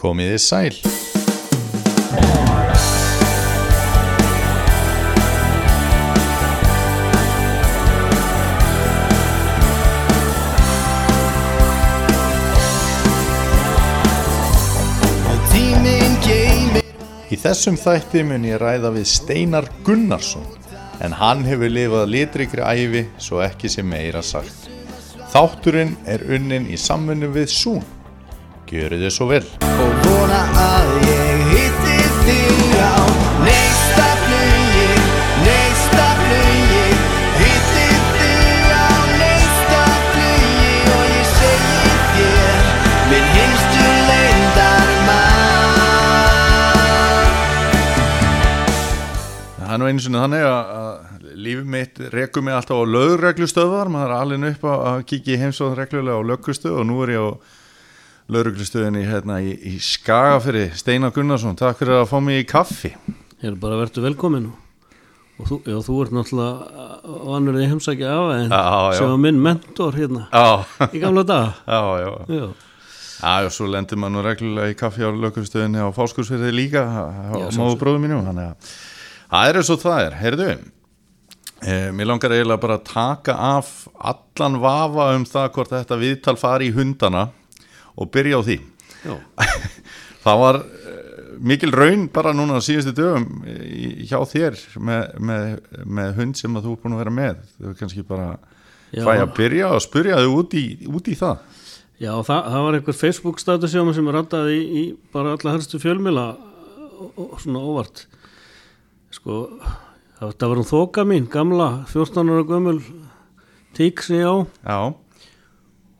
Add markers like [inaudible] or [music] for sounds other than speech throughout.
Komiði sæl. Í þessum þætti mun ég ræða við Steinar Gunnarsson en hann hefur lifað litrikri æfi svo ekki sem meira sagt. Þátturinn er unnin í samfunnu við Sún. Gjöru þið svo vel. Og vona að ég hitti þig á næsta flugi, næsta flugi. Hitti þig á næsta flugi og ég segi þér minn hinstu leyndar Það er nú einu sinni þannig að, lífið mitt rekur mig alltaf á lögreglustöðar, maður er alveg upp að kíkja í heimsóð reglulega á löggustöð og nú er ég á lögreglustöðinni hérna í, í Skagafyrri, Steinar Gunnarsson, takk fyrir að fá mig í kaffi. Ég er bara verður velkomin. Og, þú, já, þú ert náttúrulega í heimsækja af en sem var minn mentor hérna Já, í gamla daga. [laughs] Já, já. Já, Já, og svo lendir maður nú reglulega í kaffi á lögreglustöðinni á Fáskursfyrði líka, á móðu bróðu mínu, þannig að það er eins og það er, heyrðu, eh, mér langar eiginlega bara að taka af allan vafa um það hvort þetta viðtal fari í hundana og byrja á því. [laughs] Það var uh, mikil raun bara núna á síðustu dögum í, hjá þér með, með, með hund sem að þú er búin að vera með. Þú er kannski bara Já. fæ að byrja og spurja þau út í, út í það. já það, það var einhver Facebook status hjá mig sem er randaði í, í bara alla helstu fjölmila og, og svona óvart sko það, var um þoka mín, gamla 14 ára gömul tík sem ég á Já,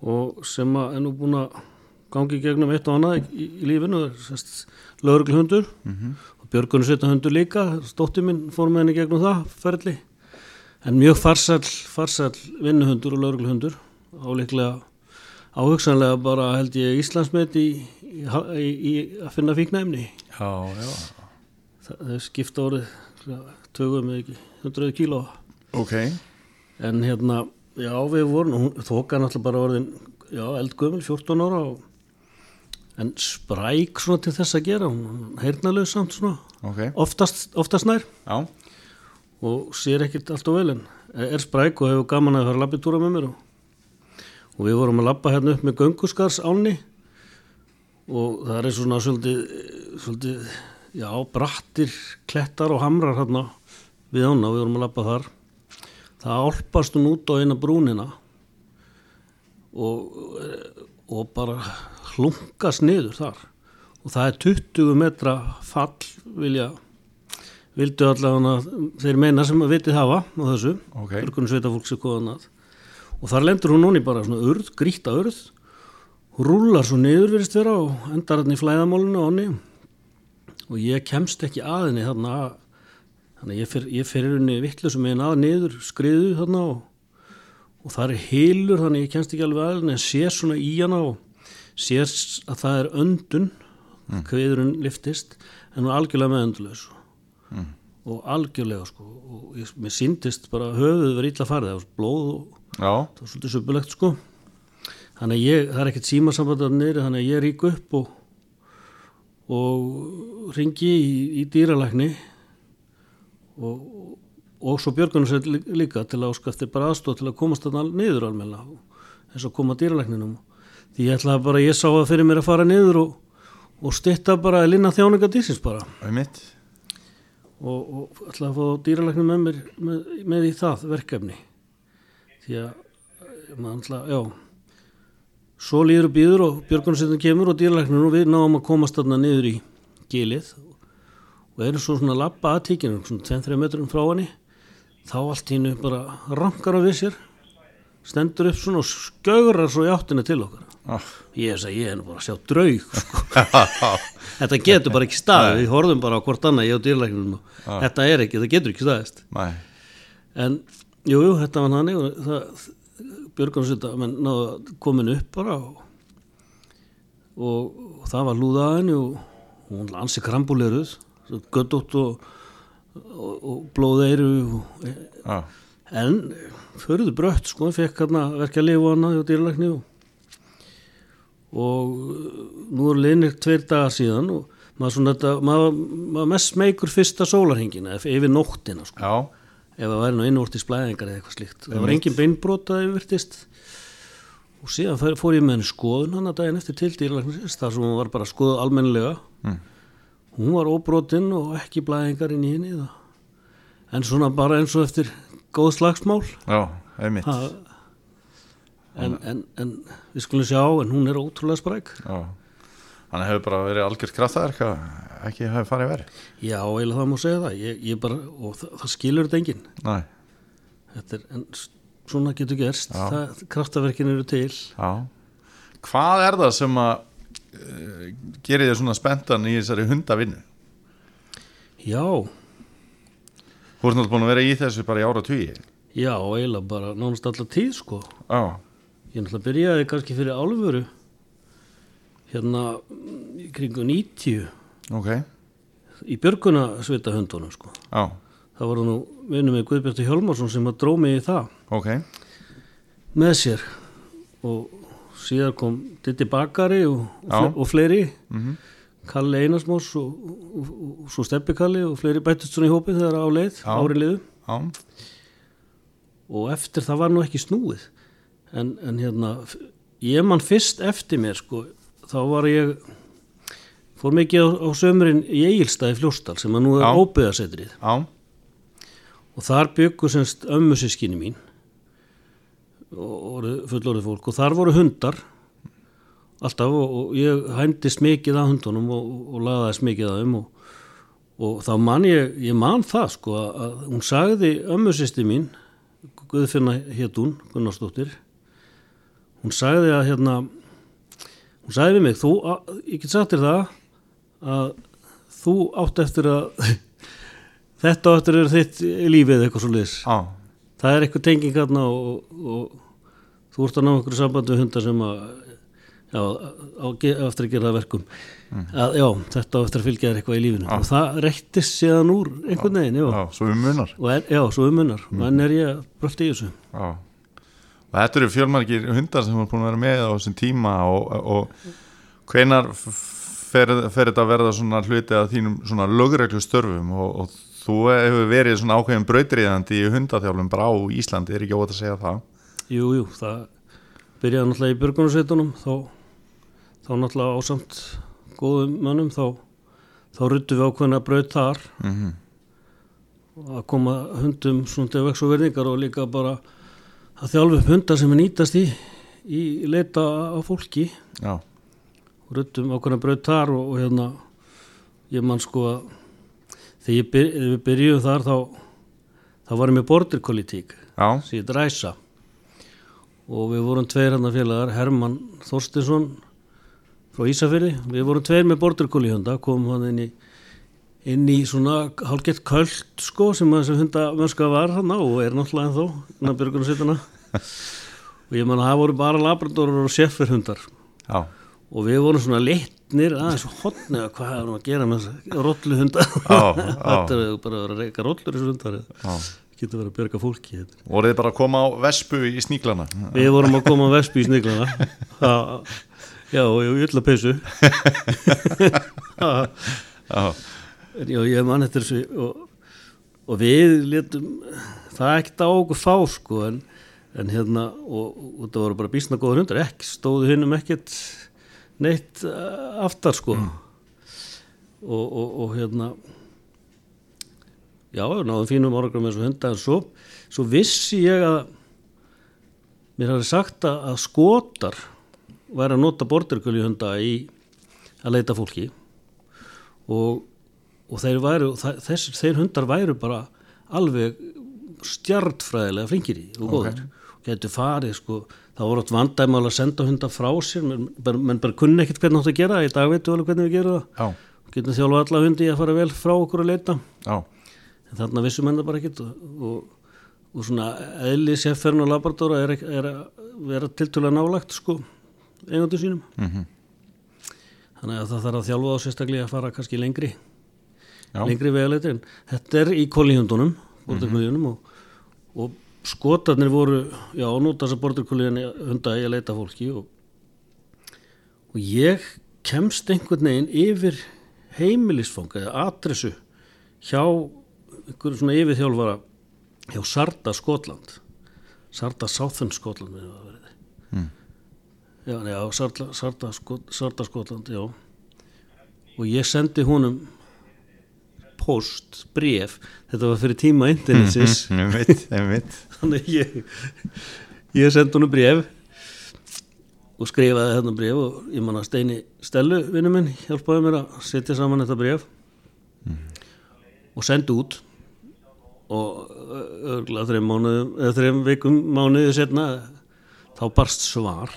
og sem að er nú búin að gangi gegnum eitt og annað í, í lífinu lögreglhundur -hmm. og Björgunum setja hundur líka stótti minn fór með henni gegnum það ferli en mjög farsæll farsæll vinnuhundur og lögreglhundur áleiklega áhugsanlega bara held ég Íslandsmet í, í, í, að finna fíknæmni já, já. það, það er skipta orðið tögum eða ekki 100 kíló Ok, En hérna, já við vorum, hún þóka náttúrulega bara orðin, já eldgömul, 14 ára og, en spræk svona til þess að gera, hún heyrnalög samt svona, ok, oftast, oftast nær. Já, og sér ekkert allt og vel en er spræk og hefur gaman að fara að labbitúra með mér og, og við vorum að labba hérna upp með gönguskars áni og það er svona svolítið, svolítið, já brattir, klettar og hamrar hérna við ána, við vorum að labba þar. Það álpast hún út á eina brúnina. Og, og bara hlunkast niður þar. Og það er 20 metra fall vilja vildu allavega þeir meina sem að vitið hafa á þessu, Ok. börgunum sveita fólks koðan að. Og þar lendur hún núni bara svona urð, gríta urð. Rúlar svo niður virðist vera og endar hann í flæðamálinu á henni. Og ég kemst ekki að henni þarna. Þannig að ég fer, ég fer henni vittlusum megin að niður skriðu þarna og, og það er heilur þannig ég kemst ekki alveg henni en sér svona í hana og sér að það er öndun mm. kveðurinn liftist en hún er algjörlega meðundulaus og algjörlega sko og ég, mér síndist bara höfuð verið illa farið það var blóð og já, það var svolítið söpulegt sko. Þannig að ég, það er ekkert símasamband að neyri þannig að ég rík upp og og ringi í, í dýralækni og, og svo björgunum sér líka til að áskafti bara aðstóð til að komast þarna niður almenna eins og koma dýralækninum. Því ég ætlaði bara, ég sá það fyrir mér að fara niður og, og stytta bara að linna þjáninga dýrsins bara. Og, og ætla að fá dýralæknum með mér með, með í það verkefni. Því að eh, maður ætla, já. Svo líður og býður og björgunarsveitin kemur og dýralæknum og við náum að komast þarna niður í gilið. Og erum svo svona lappa að tíkinu svona 2-3 metrum frá henni þá allt hínu bara rankar á við sér stendur upp svona og skaurar svo í áttina til okkar. Ah, ég er að ég er bara að sjá draug sko. [laughs] þetta getur bara ekki staðið. Við horfum bara á hvort annað ég og dýrlæknum og þetta er ekki, það getur ekki staðist. Næ, en jú, jú, þetta var hann náðu komin upp bara og, og, og það var lúða að henni og hún lansi krambuleruð göddótt og, og, og blóðeiru og, já, en förðu brött sko, fekk hérna verka lifu hana hjá dýrlækni og, og uh, nú eru liðnir tveir dagar síðan og maður svona þetta, maður, maður mest smeykur fyrsta sólarhingina yfir nóttina sko. Já, ef það væri nú innvortis blæðingar eða eitthvað slíkt. Það var engin beinbrota yfirvirtist og síðan fór- ég með henni skoðun hann að daginn eftir til dýrlæknisins þar sem hún var bara skoðuð almennilega hún var óbrotin og ekki blæðingar inn í henni en svona bara eins og eftir góð slagsmál. Já, einmitt. Ha, en, en, en við skulum sjá en hún er ótrúlega spræk. Já. Hann hefur bara verið algjört kraftaverk að ekki hafi farið verið já, eiginlega það má segja það. Ég, ég bara, og það, það skilur þetta enginn. Er, en svona getur gerst. Það, kraftaverkin eru til. Já. Hvað er það sem að gerir þér svona spenntan í þessari hundavinnu? já, Þú ert náttúrulega búin að vera í þessu bara í ára tugi Já, eiginlega bara nánast alla tíð sko. Já, Ég náttúrulega byrjaði kannski fyrir álfuru hérna kringu 90 ok. Í björguna svita hundunum sko. Já, Það var nú vinnum með Guðbjartur Hjálmarsson sem að dró mig í það. Ok. Með sér. Og síðar kom Ditti Bakari og, og, og fleiri. Mhm. Kalli Einarsmós og, og, svo Steppi Kalli og fleiri bættust svona í hópið þegar á leið, Já. ári liðu. Já, og eftir það var nú ekki snúið. En, en hérna ég man fyrst eftir mér sko þá var ég fór mikið á, á sömurinn í Egilstæði fljóstal sem að nú er já, og þar byggu semst ömmu sískinni mín fullorðið fólk. Og þar voru hundar alltaf og, og ég hændist mikið að hundunum og, og laðaðist mikið að þeim og, og þá man ég, ég man það sko að, hún sagði ömmu sýsti mín Guðfinna hétt hún, Gunnarsdóttir hún sagði að hérna hún sagði við mig, þú, að, ég get sagt þér það að þú átt eftir að [laughs] þetta á eftir að vera þitt lífið eitthvað svo liðs já, það er eitthvað tenging hérna og, og þú ert að ná einhverju sambandi við hundar sem að já, á, eftir að gera það að verkum. Að já, þetta á eftir að fylgja þér eitthvað í lífinu. Og það reittist síðan úr einhvern veginn, já, já, svo við munar. Og en, já, svo umunar og enn er ég brölt í þessu. Já. Og þetta eru fjölmargir hundar sem er búin að vera með á þessum tíma og, og hvenar fer, fer þetta að verða svona hluti að þínum svona lögreglu störfum? Og, og þú hefur verið svona ákveðin brautriðandi í hundaþjálfum bara á Íslandi, er ekki óvægt að segja það Jú, jú, það byrjaði náttúrulega í björgunarsveitunum þá, þá náttúrulega ásamt góðum mönnum þá, þá ruttu við ákveðna braut þar. Mm að koma hundum svona til vex og verðingar og líka bara að þjálfa upp hundar sem er nýtast í í leita á fólki. Já, og ruttum ákveðna braut þar og, og hérna ég man sko að þegar byr, við byrjuðum þar þá þá varum við sem ég dræsa og við vorum tveir hann félagar Hermann Þorstinsson frá Ísafirði, við vorum tveir með borderkolíhunda, komum hann inn í inn í svona hálfgett köld sko sem að þessi hundamönska var hann og er náttúrulega ennþá innan björgunarsveituna og ég man að það voru bara labradorar og sefferhundar já, og við vorum svona litnir aðeins hodni að hvað erum að gera með þess rolluhunda Já, já. [laughs] þetta er bara að að reyka rollur þessu hundar. Já. Getur verið að björga fólki þetta Voruð þið bara að koma á vespu í sníklana? Við vorum að koma á Vespi í sniglana [laughs] Já, [laughs] já, ég vil að peysu. Já, ég man eftir þessu og, og við letum það ekkert á okkur fá sko en, en hérna og, og það voru bara bísna góður hundar. Ekki stóðu hinnum ekkert neitt uh, aftar sko. Og, og, og hérna já, náðum fínum áragram með þessu hunda en svo, svo vissi ég að mér hafði sagt að, að skotar væri að nota bordergulli hunda í að leita fólki. Og, og þeir, væru, þessir, þeir hundar væru bara alveg stjartfræðilega flinkir í og góður og getur farið sko það voru átt vandæmal að senda hundar frá sér menn bara, bara kunni ekkert hvernig átt að gera í dag veitum við alveg hvernig við gerum það. Já, getum þjálfa alla hundi í að fara vel frá okkur að leita. Já, en þarna vissum menn það bara ekkert og, og, og svona eðli sérferðin og labradóra er, er að vera tiltölulega nálagt sko eigandu sínum Mhm. þannig að það þarf að þjálfa á sérstaklega að fara kannski lengri Já. lengri vegaleitir en þetta er í kólihundunum borturkólíunum og, og skotarnir voru já, nota þess að borturkólíun hunda í að leita fólki og, og ég kemst einhvern veginn yfir heimilisfang eða adressu hjá einhverju svona yfirþjálfara hjá Sarda Skotland. Sarda Southern Skotland að verið já, já Sarda, Sarda, Skot, Sarda Skotland já. Og ég sendi honum post, bref þetta var fyrir tíma [laughs] einmitt þannig ég ég sendi honum bref og skrifaði hérna bref og ég man að Steini Stellu vinnu minn hjálpaði mér að setja saman þetta bref og sendi út og örgulega þreim þreim vikum mánuði setna þá barst svar.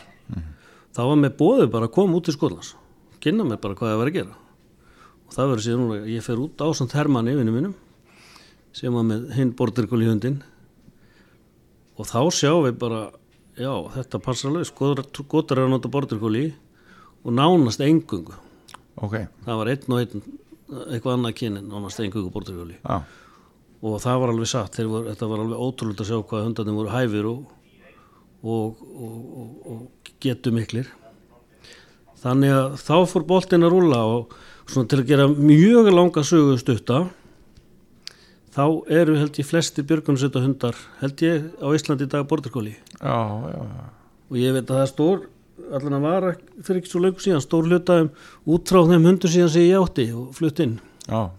Þá var mér bóðið bara að koma út til Skotlands kynna mér bara hvað ég var að gera. Og það verður síðan að ég fer út á samt Hermanni vinnu mínum sem var með hinn borderkól í hundin og þá sjáum við bara já, þetta passar alveg skotar er að nota borderkóli og nánast engungu ok, það var einn og einn eitthvað annað kynin, nánast engungu borderkóli já, og það var alveg satt, voru, þetta var alveg ótrúlega að sjá hvað hundarnir voru hæfir og, og, og, og, og getu miklir. Þannig að þá fór boltinn að rúlla og svona til að gera mjög langa sögu stutta þá eru held ég flesti björgunsetta hundar held ég á Íslandi í dag borderkóli já, já. og ég veit að það er stór allan að vara fyrir ekki svo löngu síðan stór hluta um út frá þeim hundur síðan sem ég átti og flutt inn. Já,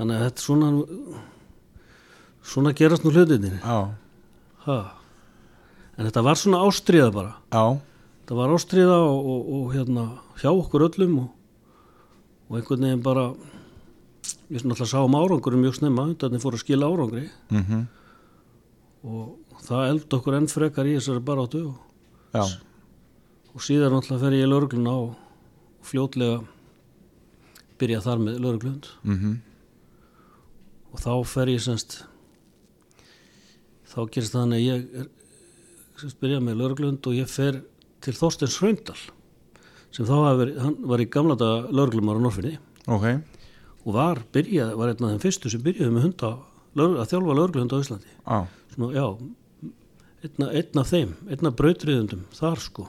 þannig að þetta er svona svona gerast nú ha. en þetta var svona ástriða bara. Já, þetta var ástriða og, og, og hérna hjá okkur öllum og, og einhvern veginn bara við svona alltaf sáum árangurum mjög snemma hundarnir fóru að skila árangri. Mhm, og það eld okkur enn frekar í þessari baráttu og, síðan alltaf fer ég í lögregluna og, fljótlega byrja þar með lögreglund. Mhm, og þá fer ég semst þá gerist þannig að ég er, semst byrja með lögreglund og ég fer til Þorsteins Hraundal sem þá hann var í gamla daga lögreglumar á Norfinni ok, og var byrjað, var einn af þeim fyrstu sem byrjaði með hunda, að þjálfa lögreglunda á Íslandi. Já, svona, já, einn, af- einn af þeim einn af brautriðundum þar sko.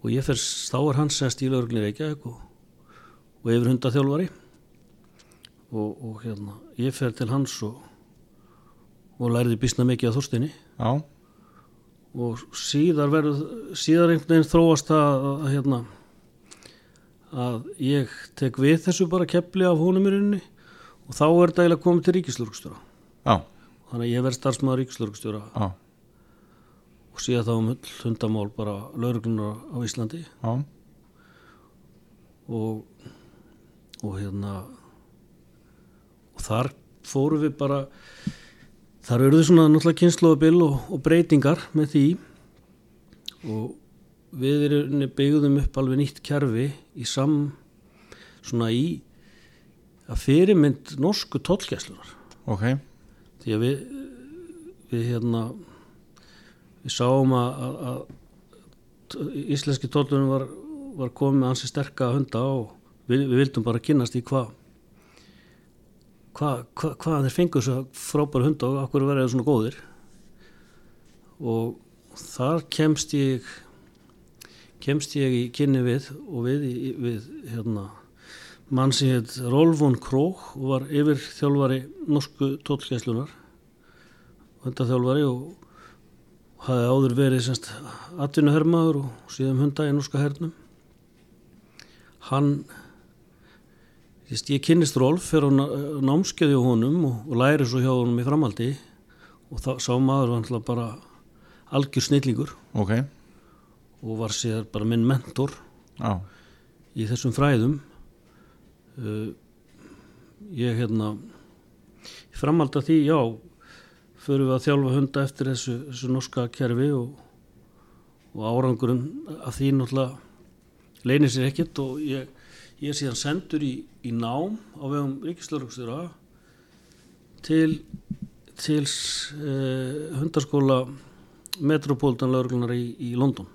Og ég fer þá er hann sest í lögreglunni Reykjavík og, og yfir hundaþjálfari og, og hérna ég fer til hans og og læriði býsna mikið að Þorstinni já, og síðar verður síðar einhvern veginn þróast að, að hérna að ég tek við þessu bara kepli af rauninni. Og þá er þetta eiginlega komið til ríkislörgstjóra já, þannig að ég verð starfsmaður ríkislörgstjóra já, og síðan þá um hundamál bara lauruglunar á Íslandi. Já, og, og hérna og þar fórum við bara þar eruðu svona náttúrulega kynnslóðabil og, og breytingar með því. Og við erum byggðum upp alveg nýtt kerfi í sam svona í að fyrirmynd norsku tollgæslunar ok, því að við við hérna við sáum að, að, að íslenski tóllunum var, var komið ansi sterka hunda og við, við vildum bara kynnast í hvað hvað hva, hva þeir fengu svo frábæra hunda og okkur verið svona góðir? Og þar kemst ég kemst ég í kynni við og við, við hérna mann sem heit Rolfon Krók og var yfir þjálfari norsku tóllgæslunar hundaþjálfari og hafði áður verið semst atvinnuhermaður og síðan hunda í norska hernum. Hann ég kynnist Rolf fyrir á ná- námskeiði á honum og, og læri svo hjá honum í framhaldi. Og þá sá maður var náttúrulega bara algjör snillingur. Ok, og var sér bara minn mentor já, í þessum fræðum. Uh, ég hérna í framhald af því, já förum við að þjálfa hunda eftir þessu, þessu norska kerfi og, og árangurinn af því náttúrulega leynir sér ekkert og ég, ég er síðan sendur í, í nám á vegum ríkislörgstjóra til til uh, hundaskóla Metropolitan lögreglunar í, í London.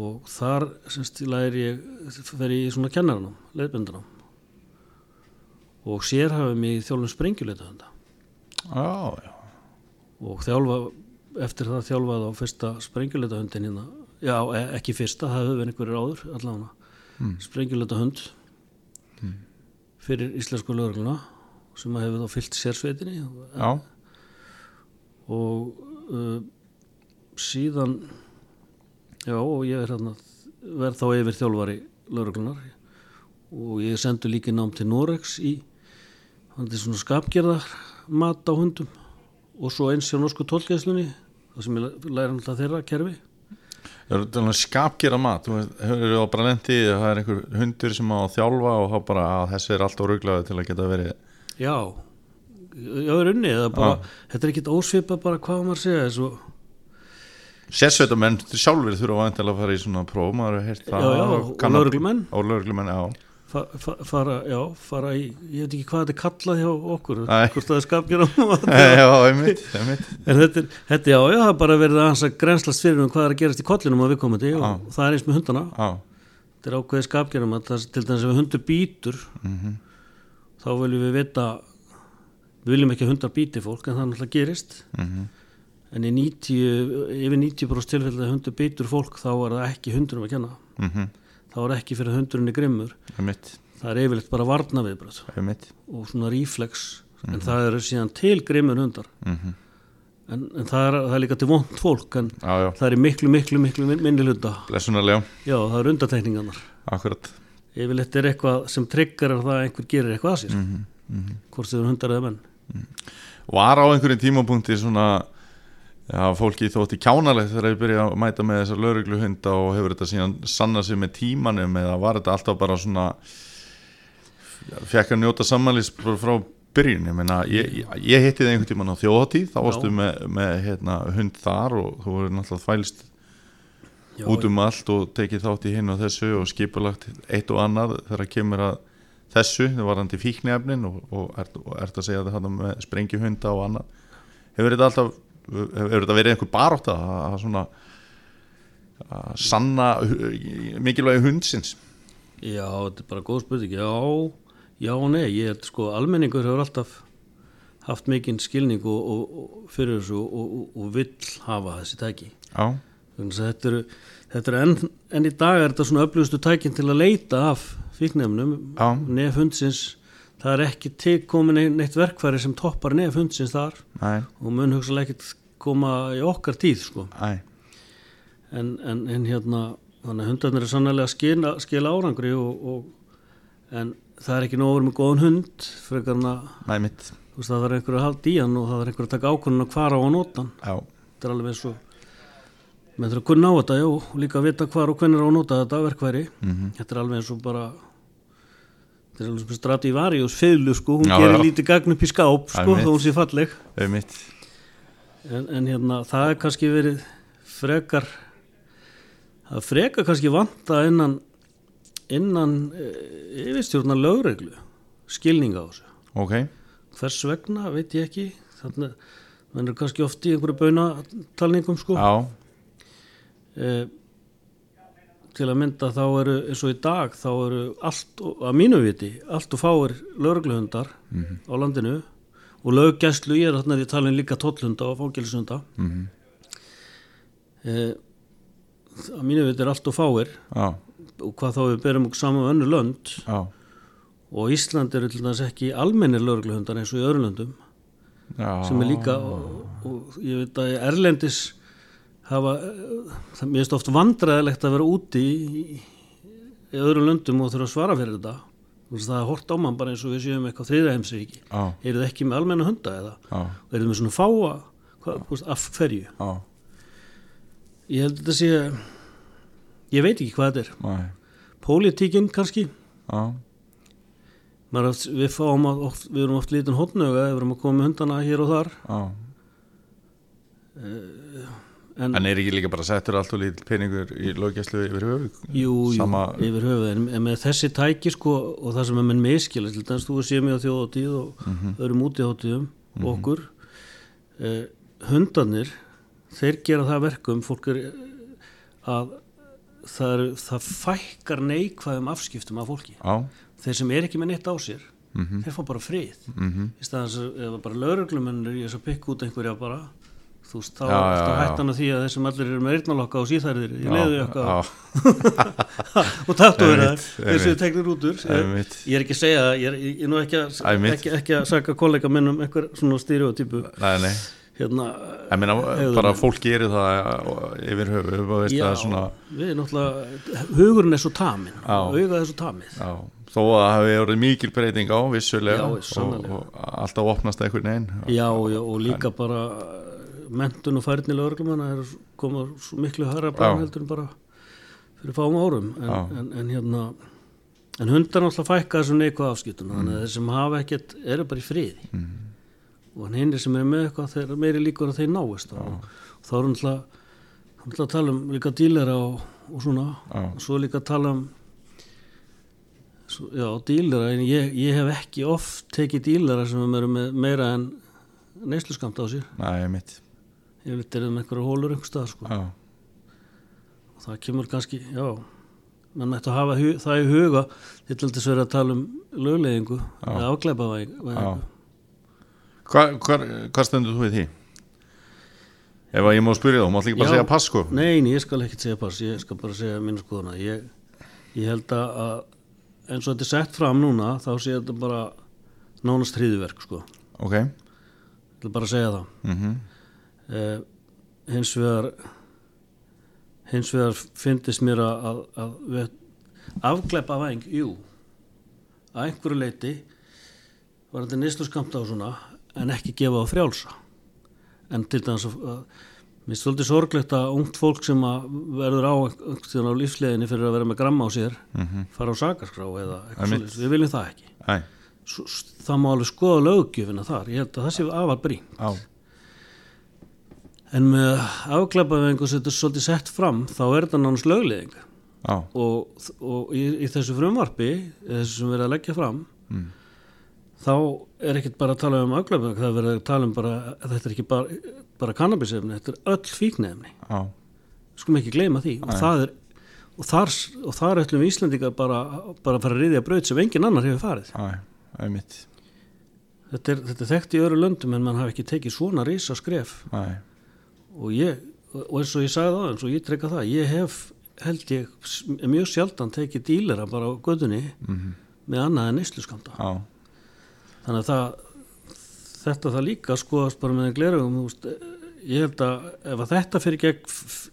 Og þar semst læri ég fer ég í svona kennaranám, leiðbendanám og sér hafi mig þjálfum sprengjuleita hunda já, já, og þjálfa eftir það þjálfaði á fyrsta sprengjuleita hundin hérna. Já, e- ekki fyrsta, það hefur verið einhverjir áður allavega, mm. sprengjulöta hund. Fyrir íslensku lögregluna sem að hefur þá fyllt sérsveitinni. Já, og uh, síðan já, og ég er hérna verð þá yfir þjálfari lögreglunar og ég sendu líka í nám til Norex í hann er svona skapgerðar mat á hundum. Og svo eins hjá norsku tólkæslunni það sem ég læra alltaf þeirra kerfi þetta skapgera mat. Lendi það er einhver hundur sem á að þjálfa og þá bara að þessi er alltaf ruglaði til að geta verið já, já, er er bara, þetta er ekkit ósvipa bara hvað maður segja þessu sérsveitamenn sjálfur þurfa að fara í svona próf maður hefur heyrt það Já, já, og og fa, fa, fara, já, fara í ég veit ekki hvað þetta er kallað hjá okkur hvort það er [laughs] einmitt, einmitt En þetta, er- þetta, já, já, það er bara verið að grenslast fyrir um hvað er að gerast í kollinum á viðkomandi og Já. það er eins með hundana. já, Þetta er ákveðið það, til dæmis ef hundur býtur, Mhm. þá viljum við vita, við viljum ekki að hundar býti fólk en það náttúrulega gerist. mhm, En í 90, yfir 90% tilfelli að hundur býtur fólk þá er það ekki hundurum að kenna. mhm, Þá er ekki fyrir hundurinn er grimmur. Það er yfirleitt bara varna viðbröð og svona reflex. En það eru síðan til grimmur hundar. mhm, En, en það, er, það er líka til vond fólk en já, já, það er í miklu, miklu, miklu min- minni blessunarlega Já, það eru undatekningarnar. akkurat Yfirleitt er eitthvað sem tryggar að það að einhver gerir eitthvað að sér. Mhm, Hvort þau eru hundar eða menn. var á einhverjum tímapunkti svona já, fólki þótti kjánalegt þegar ég byrja að mæta með þessar laurugluhunda og hefur þetta síðan sanna sig með tímanum eða var þetta alltaf bara svona fekk að njóta bara frá byrjun? Ég, meina, ég, ég, hitti það einhvern tíman á þjóðatíð þá varstu með, með hérna, hund þar og þú voru náttúrulega fælst Já, út um allt og tekið þátt í hinn og þessu og skipulagt eitt og annað þegar kemur að þessu, það var hann til fíknefnin og, og, ert, ert að segja þetta með sprengjuhunda og annað. Hefur þetta alltaf hefur þetta verið einhver baróta að, svona að sanna mikilvægi hundsins Já, þetta er bara góð spurning. Já, já og nei. Ég held sko, almenningur hefur alltaf haft mikinn skilning og, og, og fyrir þessu og, og, vill hafa þessi tæki. já, þetta eru, þetta eru enn, enn í dag er þetta svona öflugustu tækin til að leita af fíknefnum. Nef hundsins, það er ekki til komin ein- neitt verkfæri sem toppar nef hundsins þar. Næ, og mun hugsalega ekkert koma í okkar tíð sko. en, en, en hérna hundarnir er sannlega að skila, árangri og, og, en það er ekki nógur með góðan hund frekar en að næ mitt, þú veist, það er einhver að halda í hann og það er einhver að taka ákvörðun að hvar á að nota hann. Já, þetta er alveg eins og með þurfa að kunna á þetta, já, og líka að vita hvar og hvernig á að nota þetta verkværi mhm, þetta er alveg eins og bara þetta er alveg sem strati í Varius fiðlu sko, hún Já, gerir já. lítið gagn upp í skáp sko, þó hún sé falleg. En, en hérna það er kannski verið frekar það frekar kannski vanta innan innan e, yfirstjórnar lögreglu skilning á þessu. Ok, hvers vegna veit ég ekki. Þannig menn er kannski oft í einhverju baunatalningum sko. Já, e, til að mynda þá eru eins og í dag þá eru allt, að mínu viti allt og fáir lögregluhundar á landinu og löggæslu ég er þarna ég talin líka tollhunda og fangilshunda mhm, e, að mínu viti er allt og fáir já, og hvað þá við berum okkur saman með önnu lönd já. og Ísland eru til dæmis ekki almennir lögregluhundar eins og í öðrum löndum já, sem er líka og, og ég veit að Erlendis hafa eh, það mér finnst oft vandræðilegt að vera úti í, í öðrum löndum og þurfa að svara fyrir þetta. Það er hort á mann bara eins og við séum eitthvað þriða heimsríki. Já, eru þið ekki með almenna hunda eða? Já, eru þið með svona fáa? Þú veist, af hverju? Já, ég held að þetta sé ég veit ekki hvað þetta er. Næ, pólitíkin kannski. Maður, við, fáum oft, við erum oft lítinn hotnöga við erum að koma með hundana hér og þar. Já en, En er ekki líka bara settur allt og lítill peningur í löggæslu yfir höfu? jú, jú, Sama, yfir höfuð. En, en með þessi tæki sko og það sem er menn miskilast til dæmis þú séð mig á þjóðatíð og Mhm. öðrum útíðatíðum okkur eh, hundarnir þeir gera það að verkum fólk er að það, er, það fækkar neikvæðum afskiptum af fólki. Já, þeir sem er ekki með neitt á sér mhm, þeir fá bara frið. Mhm, í staðans að ef bara lauruglumennir ég er að pikka út einhverja bara þú veist, þá er hættan af því að þessum allir eru með eyrnalokka og síþærðir í já, [laughs] og tattu er það þessu tegnir út úr ég, Einmitt. ég er ekki að segja það, ég er, ég er nú ekki að, ekki, ekki að saka kollega minn um einhver svona styrjótypu hérna, Ég meina, Hegðunin. bara fólk gerir það yfir höfu, já, svona við náttúrulega hugurinn er svo tamin, Já. augað er svo tamið. Já, þó að það hafi orðið mikil breyting á vissulega Já, og, og alltaf opnast einhvern veginn. Já, já, og líka bara mentun og færni lögreglumanna er koma svo miklu bara Já. heldur en bara fyrir fáum árum. En, en, en hérna en hundar náttúrulega fækka þessum neikvað afskiptun þannig að þeir sem hafa ekkert eru bara í friði. Mm. og hinnir sem eru með eitthvað þeir eru meiri líkur að þeir náist. Og, og þá er náttúrulega náttúrulega að tala um líka dílera og, og svona. Já. og svo líka að tala um svo, já, dílera. En ég, ég hef ekki oft tekið dílera sem eru með meira en neysluskamt á sér. Nei, mitt ég veit er um einhverja hólur einhver stað sko. og það kemur kannski, já mann mætti að hafa það í huga. Til þess verið að tala um lögleðingu eða afgleipa hvar, hvar stendur þú í því? Ef að ég má spyrja þú, mátt ekki bara Já. segja pass sko? Nei, nei, ég skal ekkert segja pass, ég skal bara segja mínu skoðuna ég, ég held að að eins og þetta er sett fram núna þá sé þetta bara nánast hríðuverk sko, Ok, ég vil bara segja það. Mhm, eh, hins vegar hins vegar fyndist mér að, að, að við, afgleipa væng, jú að einhverju leiti var þetta neyslu skamta á svona en ekki gefa á frjálsa. En til dæmis að að- mér er svolítið sorglegt að ungt fólk sem að verður á á lífsleginni fyrir að vera með gramma á sér mhm, fara á sakarskrá eða eitthvað við viljum það ekki. Æ, það má alveg skoða löggjöfina þar. Ég held að það sé afar brín á, En með afglæpavengu sem þetta er svolítið sett fram þá er þetta nánast lögleðing á, og, og í, í þessu frumvarpi þessu sem við erum að leggja fram Mm. þá er ekkert bara að tala um afglæpavengu, það er verið að tala um bara þetta er ekki bara, bara kannabisefni þetta er öll fíknefni, á, skulum ekki gleyma því. Og Nei. það er og þar, og þar ætlum við Íslandingar bara, bara að fara að riðja braut sem engin annar hefur farið. Þetta er, þetta er þekkt í öru löndum en mann hafi ekki tekið svona risa skref Æ, og ég, og eins og ég sagði það eins og ég treyka það, ég hef held ég mjög sjaldan tekið dílera bara á gödunni mhm, með annað en neysluskamta á, þannig að það þetta það líka skoðast bara með glerugum ég held að ef að þetta fyrir gegn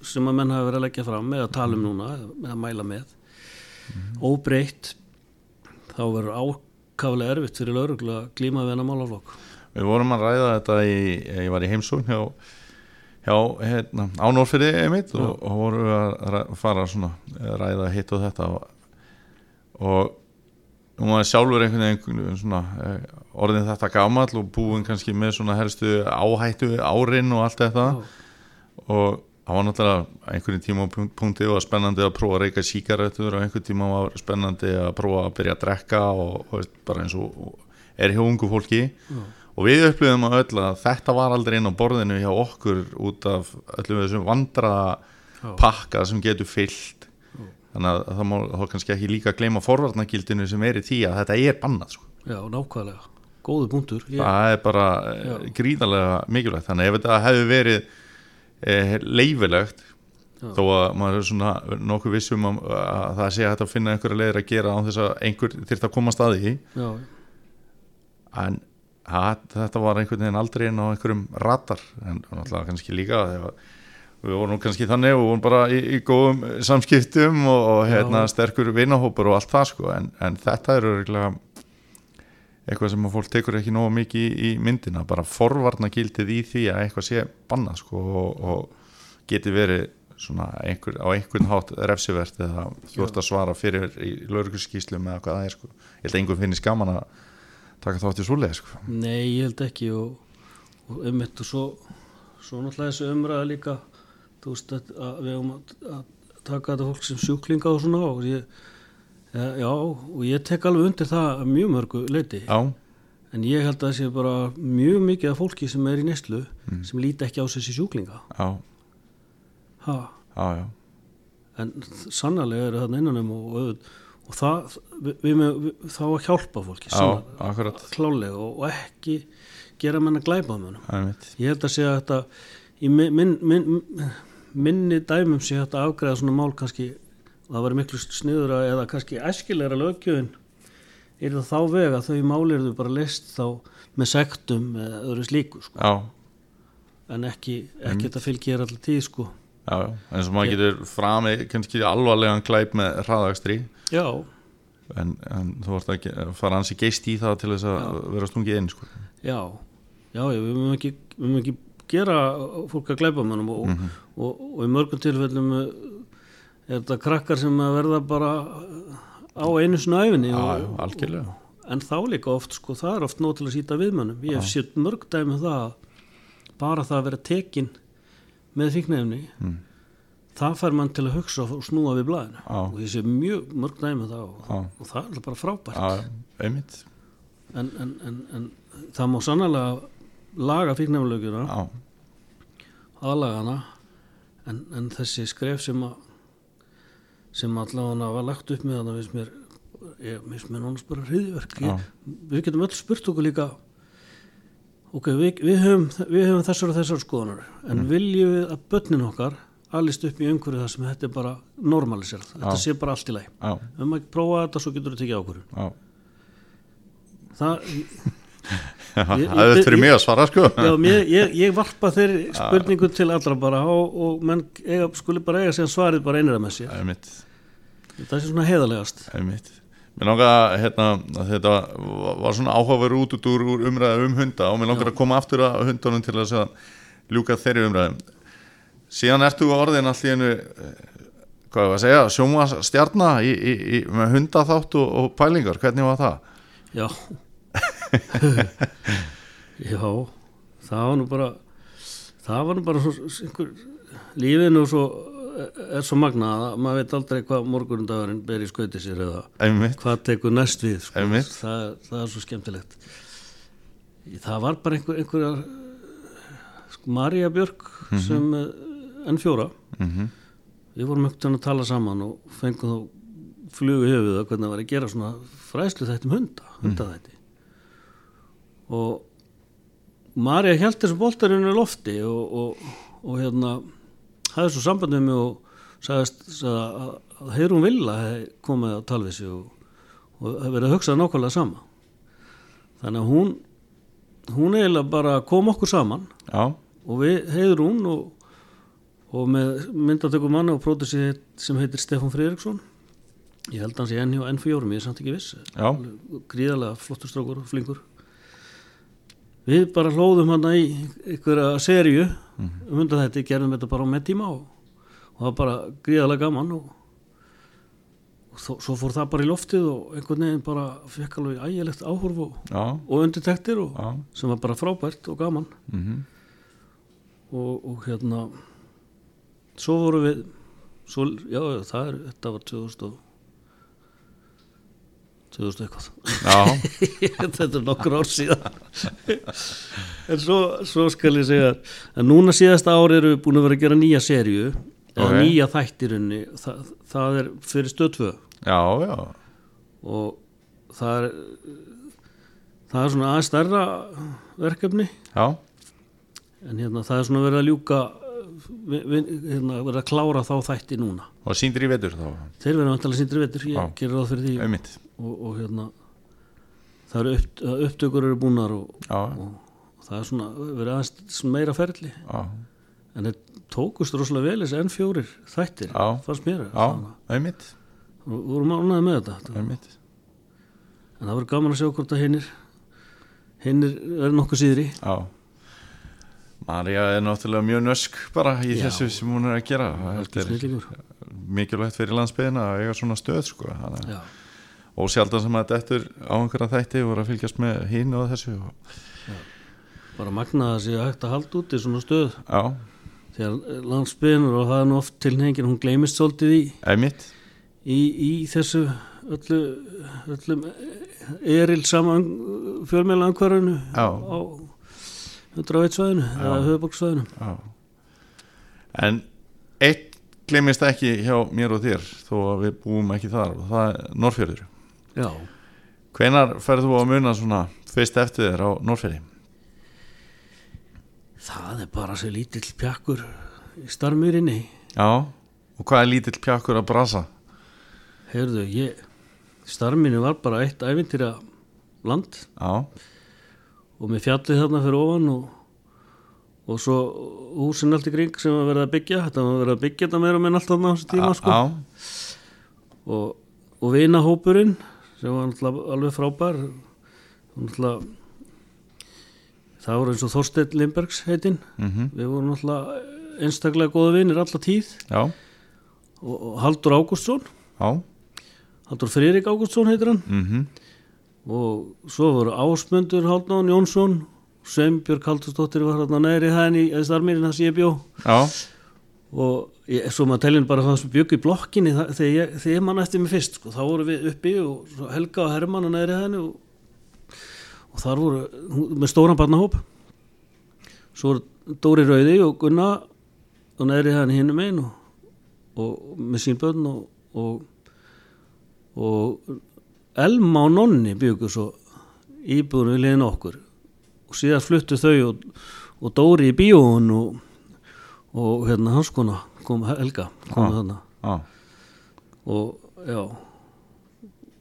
sem að menn hafa verið að leggja fram með að tala um núna með að mæla með óbreytt þá verður ákaflega erfitt fyrir lauruglu að glíma við hennar málaflokk. Við vorum að ræða þetta í, ég var í heimsókn hjá, hjá hérna, ánórfyrði einmitt og, og vorum við að fara svona að ræða hitt og þetta og, og nú var sjálfur einhvern veginn svona eh, orðin þetta gamall og búin kannski með svona helstu áhættu árin og allt þetta. Og það var náttúrulega á einhverjum tímapunkti og spennandi að prófa að reyka síkaretur og einhvern tíma var spennandi að prófa að byrja að drekka og, og bara eins og er hjá ungu fólki. Já. Og við upplifum að öll að þetta var aldrei inn á borðinu hjá okkur út af öllum þessum vandraða Já. pakka sem getur fyllt þannig að það má þá kannski ekki líka gleyma forvarnagildinu sem er í því að þetta er bannað sko. Já, nákvæmlega, góðu punktur ég, það er bara Já. Já. gríðarlega mikilvægt þannig að ef þetta hefði verið eh, leifilegt Já. þó að maður er svona nokkuð vissum að, að það sé að finna einhverja leiðir að gera á þess að einhver þyrft að koma staði í en að, þetta var einhvern veginn aldrei inn á einhverjum ratar en náttúrulega kannski líka þegar við vorum kannski þannig og vorum bara í, í góðum samskiptum og, og hérna, sterkur vinahópur og allt það sko en, en þetta er örgulega eitthvað sem fólk tekur ekki nógu mikið í, í myndina, bara forvarna gildið í því að eitthvað sé bannað sko og, og geti verið einhver, á einhvern hátt refsivert eða ert að svara fyrir í laurugurskíslum eða hvað það er sko. Ég held að einhvern finnist gaman að taka þátt í svoleið sko. Nei, ég held ekki og, og ummitt og svo, svo náttúrulega þessu umræða líka þú veist að, að við höfum að, að taka þetta fólk sem sjúklinga og svona og ég, ja, já, og ég tek alveg undir það að mjög mörgu leiti Já, en ég held að það sé bara mjög mikið af fólki sem er í neyslu Mm. sem líti ekki á þessi sjúklinga. Já, ha, já, já, en sannarlega eru þarna innanum og, og, og það við, við, þá að hjálpa fólki já, klálega og, og ekki gera menn að glæpa mönnum Það er mitt ég held að segja að þetta í min, min, min, minni dæmum sé að afgreða svona mál kannski og það var miklu sniður að eða kannski æskilegra lögjöfin er það þá veg að þau máli eru bara list þá með sektum eða öðru slíku sko. en ekki, ekki þetta fylgir allir tíð sko. Já, eins og maður getur frami kannski alvarlegan glæp með hraðakstri. Já, en, en þú vart að fara hansi geist í það til þess að vera stungið inn sko. já. Já, já, við mögum ekki, við ekki gera fólk að glæpa mannum og, og, og, í mörgum tilfellum eh, er þetta krakkar sem verða bara á einu svona æfinni já, og, algjörlega. en þá líka oft sko, það er oft nóg til að sýta viðmönnum ég hef sétt mörg dæmi um það að bara það að vera tekin með fíknefni Mm. það fær mann til að hugsa og snúa við blæðinu Já. og ég sé mjög mörg dæmi um það og, og það er bara frábært. En, en, en, en það má sannlega laga fíknefnilögjuna já, aðlaga hana en, en þessi skref sem að sem allavega var lagt upp með hana við mér ég finnst mér nánast bara hriðverk við getum öll spurt okkur líka ok, við, við, höfum, við höfum þessar og þessar skoðunar en viljum við að börnin okkar alist upp í umhverju það sem þetta er bara normaliserð, þetta Já. sé bara allt í læg ef maður ekki prófa þetta svo getur þú tekið ákvörðun. Það, [laughs] það er ég- fyrir mig að svara sko. Já, mér, ég, ég varpa þeirri spurningu til allra bara og, og menn eiga, skuli bara eiga sér svarið bara einra með sér. Það er svona heiðalegast einmitt Mér langar hérna, að þetta var svona áhugaveru út úr, umræðu um hunda og mér langar að koma aftur að hundunum til að ljúka þeirri umræðu. Síðan ertu á orðin allt í einu eh, hvað ég var að segja, sjóma stjarna í, í, í, með hundaþátt og, og pælingar, hvernig var það? Já. [laughs] Já það var nú bara það var nú bara svo, lífinu svo er svo magnað að maður veit aldrei hvað morgundagurinn ber í skauti sér eða Einmitt, hvað tekur næst við sko. Það, það er svo skemmtilegt. Það var bara einhver einhverjar sko, Marja Björk sem uh, N4 Mhm. við vorum ekkert að tala saman og fengum þá flugu höfuð að hvernig það var að gera svona fræslu þættum hunda hundaþætti. Og Marja held þessu boltarinu í lofti og, og, og hérna hafði svo samband með mig og sagðist sagði að, Heyrún Villa komið á talvísi og, og verið að hugsa nákvæmlega sama. Þannig að hún hún eiginlega bara kom okkur saman já, og við Heyrún og, og með myndatökum manna og pródussi sem heitir Stefán Friðriksson. Ég held hans í enn hjá N4 ég er samt ekki viss. Gríðarlega flottur strákur og flinkur við bara hlóðum hann í einhverja serju um undan þetta, gerðum þetta bara með tíma og, og það var bara gríðarlega gaman og, og þó, svo fór það bara í loftið og einhvern veginn bara fekk alveg ægilegt áhorf og, og undirtektir sem var bara frábært og gaman. Mm og, og hérna svo voru við svo, já, það er, þetta var 2000 og 2000 eitthvað. [laughs] Þetta er nokkur ár síðan. [laughs] En svo, svo skal ég segja að núna síðasta ári eru við búin að vera að gera nýja serju eða Ok. nýja þættirunni það, það er fyrir stöðtvö já, já. Og það er það er svona aðeins stærra verkefni. Já, en hérna það er svona verið að ljúka hérna, verið að klára þá þætti núna. Og síndir í vetur þá. Þeir verða vantilega síndir vetur, ég Já. gerir ráð fyrir því. Einmitt, og, og hérna það eru upp, upptökur eru búnar og, og það er svona verið aðeins meira ferli. Já, en þeir tókust rosalega vel þessi enn fjórir þættir, Já. fannst mér. Og vorum ánæði með þetta einmitt, en það verður gaman að sjá hvort að hinnir hinnir er nokkuð síðri. Já. Marja er náttúrulega mjög nösk bara í Já. þessu sem hún er að gera er mikilvægt fyrir landsbyðina að eiga svona stöð sko. Þannig að- og sjaldan sem að dettur á einhverja þætti voru að fylgjast með hinn og þessu og, bara magnaði að sé hægt að halda út í svona stöð. Já, þegar landsbyrnur og það er nú oft tilnefingin hún gleymist svolítið í, einmitt. í, í þessu öllu öllum eril saman fjölmjöla angvarinu Já. á 101 svæðinu eða höfuborgsvæðinu já. en eitt glemist ekki hjá mér og þér þó að við búum ekki þar og það er Norrfjörður Já, hvenar ferð þú að muna svona fyrst eftir þér á Norrfjörði Það er bara sér lítill pjakkur í starmýrinni. Já, og hvað er lítill pjakkur að brasa? Heyrðu, ég, starmýrinni var bara eitt ævintýra land Já, og með fjallið þarna fyrir ofan og, og svo húsin allt í kring sem var verið að byggja. Þetta var verið að byggja þetta meira með allt þarna á þessu tíma, sko. já, og, og vinahópurinn sem var náttúrulega alveg frábær. Náttúrulega það voru eins og Þorsteinn Limbergs heitinn. Mhm, við vorum náttúrulega einstaklega góða vinir alla tíð. Já, og, og Haldur Ágústsson. Já, Haldur Friðrik Ágústsson heitir hann. Mhm, og svo voru Ásmundur Haldnán Jónsson Sveinbjörg Haldursdóttir var hérna neðri hæðin í það sem ég bjó. Já, og ég, svo maður telin bara það sem bygg í blokkinni það, þegar, ég, þegar ég mann eftir mig fyrst sko, þá voru við uppi og Helga og Hermann og neðri henni og, og þar voru hún- með stóran barnahóp. Svo voru Dóri Rauði og Gunna og neðri henni hinnum einn og, og með sín börn og, og, Elma og Nonni byggu svo íbúður við liðin okkur. Og síðan fluttu þau og, Dóri í bíóun og hérna hans kona kom Helga kom þarna. Já, og já.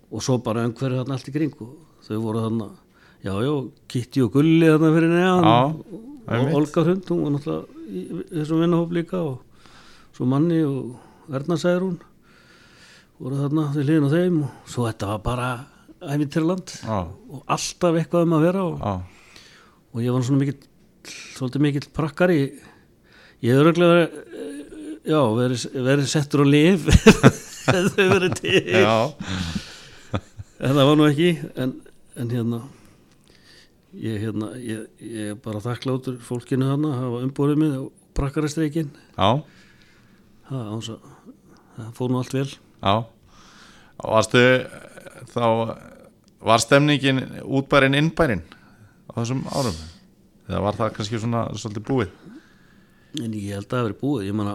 Og svo bara einhverju þarna allt í kring og þau voru þarna já já, Kitty og Gulli þarna fyrir neðan Já, og, Olga Hrund hún var náttúrulega í þessum vinnahóp líka og svo Manni og Erna Særún voru þarna til hliðin á þeim og svo þetta var bara æfintirland já, og alltaf eitthvað um að vera og já, og ég var svona mikill svolítið mikill prakkari. Ég örgulega verið eh, já, verið, verið settur á lif [laughs] þau verið til já, en það var nú ekki en, en hérna ég, hérna, ég, ég er bara þakkláttur fólkinu þarna að hafa umbúrið mig og prakkarastreikin já, það, áns að- það fór nú allt vel já. Og varstu þá, var stemningin útbærin innbærin á þessum árum? Eða var það kannski svona svolítið búið? en ég held að það verið búið ég, man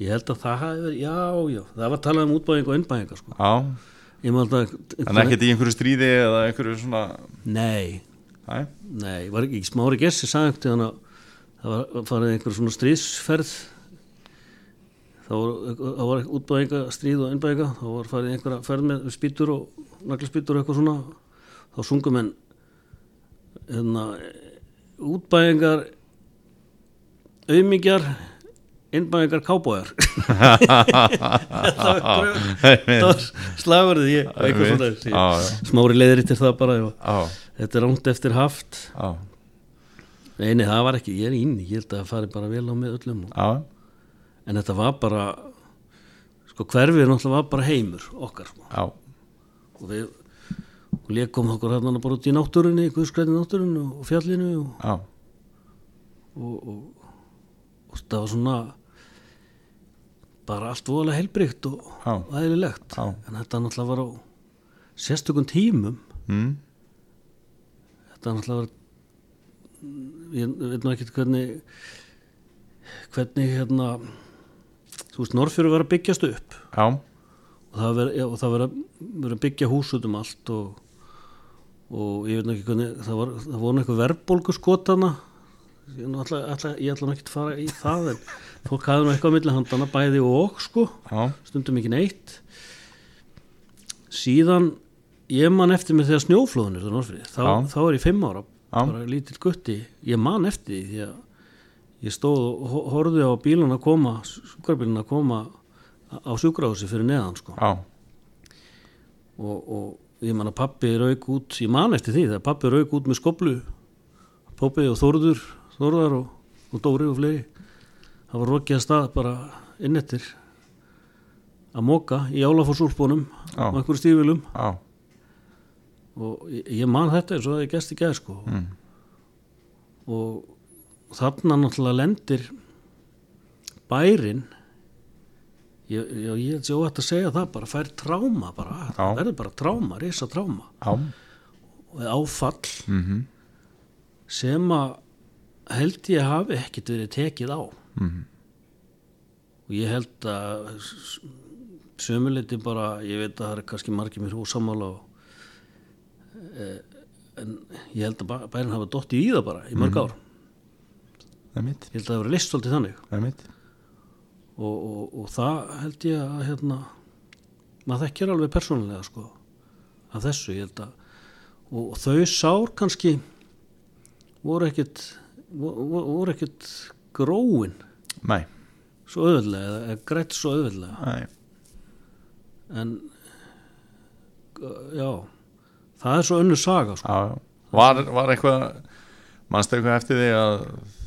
ég held að það hafi verið, já, já það var talað um útbæðing og innbæðinga sko. Já, ég man að en ekkert í einhverju stríði eða einhverju svona, nei, næ, Nei, var ekki smári gessi sagði ekkert þannig að það var farið einhver svona stríðsferð. Þá var, útbæðinga stríð og innbæðinga þá var farið einhverja ferð með spýtur og naglaspýtur og eitthvað svona. Þá sungum en hérna, útbæðingar auðmingjar innbæðingar kábójar [laughs] það var, slagurðið ég, eitthvað svona Já, já. smári leiðir til það bara já, Þetta er ránt eftir haft. Nei, það var ekki, ég er inni Ég held að það fari bara vel á með öllum. Já, En þetta var bara Sko hverfið náttúrulega var bara heimur Okkar sko. Og við og leikum okkur hérna bara út í náttúrunni Guðskræti náttúrunni og fjallinu og, og, og, og það var svona bara allt voðalega heilbrygt og Já. en þetta náttúrulega var á sérstökum tímum. Mm, þetta náttúrulega var ég veit nú ekkert hvernig hvernig hérna þú veist, Norrfjörður var að byggjast upp. Já, og það var, já, og það var, að, var að byggja hús út um allt og, og ég veit nú ekki hvernig það, var, það voru eitthvað verðbólgu skotana ætla, ætla, ég ætla ekki að fara í það en fólk hafði nú eitthvað á milli handana bæði og sko. Já, stundum ekki neitt. Síðan ég man eftir mig þegar snjóflóðunir þá, þá er ég fimm ára Já. bara lítill gutti, ég man eftir því því að ég stóð og ho- horfði á bílun að koma sjúkrabílun að koma á sjúkrahúsi fyrir neðan sko. og, og ég man að pappi rauk út ég man eftir því þegar pappi rauk út með skoblu Pópi og Þórður Þórðar og, og Dóri og fleiri það var rokið að stað bara innettir að móka í álaforsúlpunum Já. á einhverju stífilum já, og ég, ég man þetta eins og það er gæst í gæð sko. Mm, og þarna náttúrulega lendir bærin ég, ég, ég held sér óhætt að segja það bara fær tráma bara, það verður bara tráma, risa tráma já, og áfall mhm, sem að held ég hafi ekkit verið tekið á. Mhm, og ég held að sömuleiti bara, ég veit að það er kannski margir mér húsamála og, e, en ég held að bæ- bærin hafa dottið í það bara í mörg ár. Einmitt, ég held að það vera list svolítið þannig. Og, og, og það held ég að hérna, maður þekkir alveg persónulega sko, af þessu ég held að og, og þau sár kannski voru ekkit voru, voru ekkit gróin? Nei, svo auðveldlega eða, grætt svo auðveldlega? Nei, en já það er svo önnur saga sko. já, Var, var eitthvað mannstu eitthvað eftir því að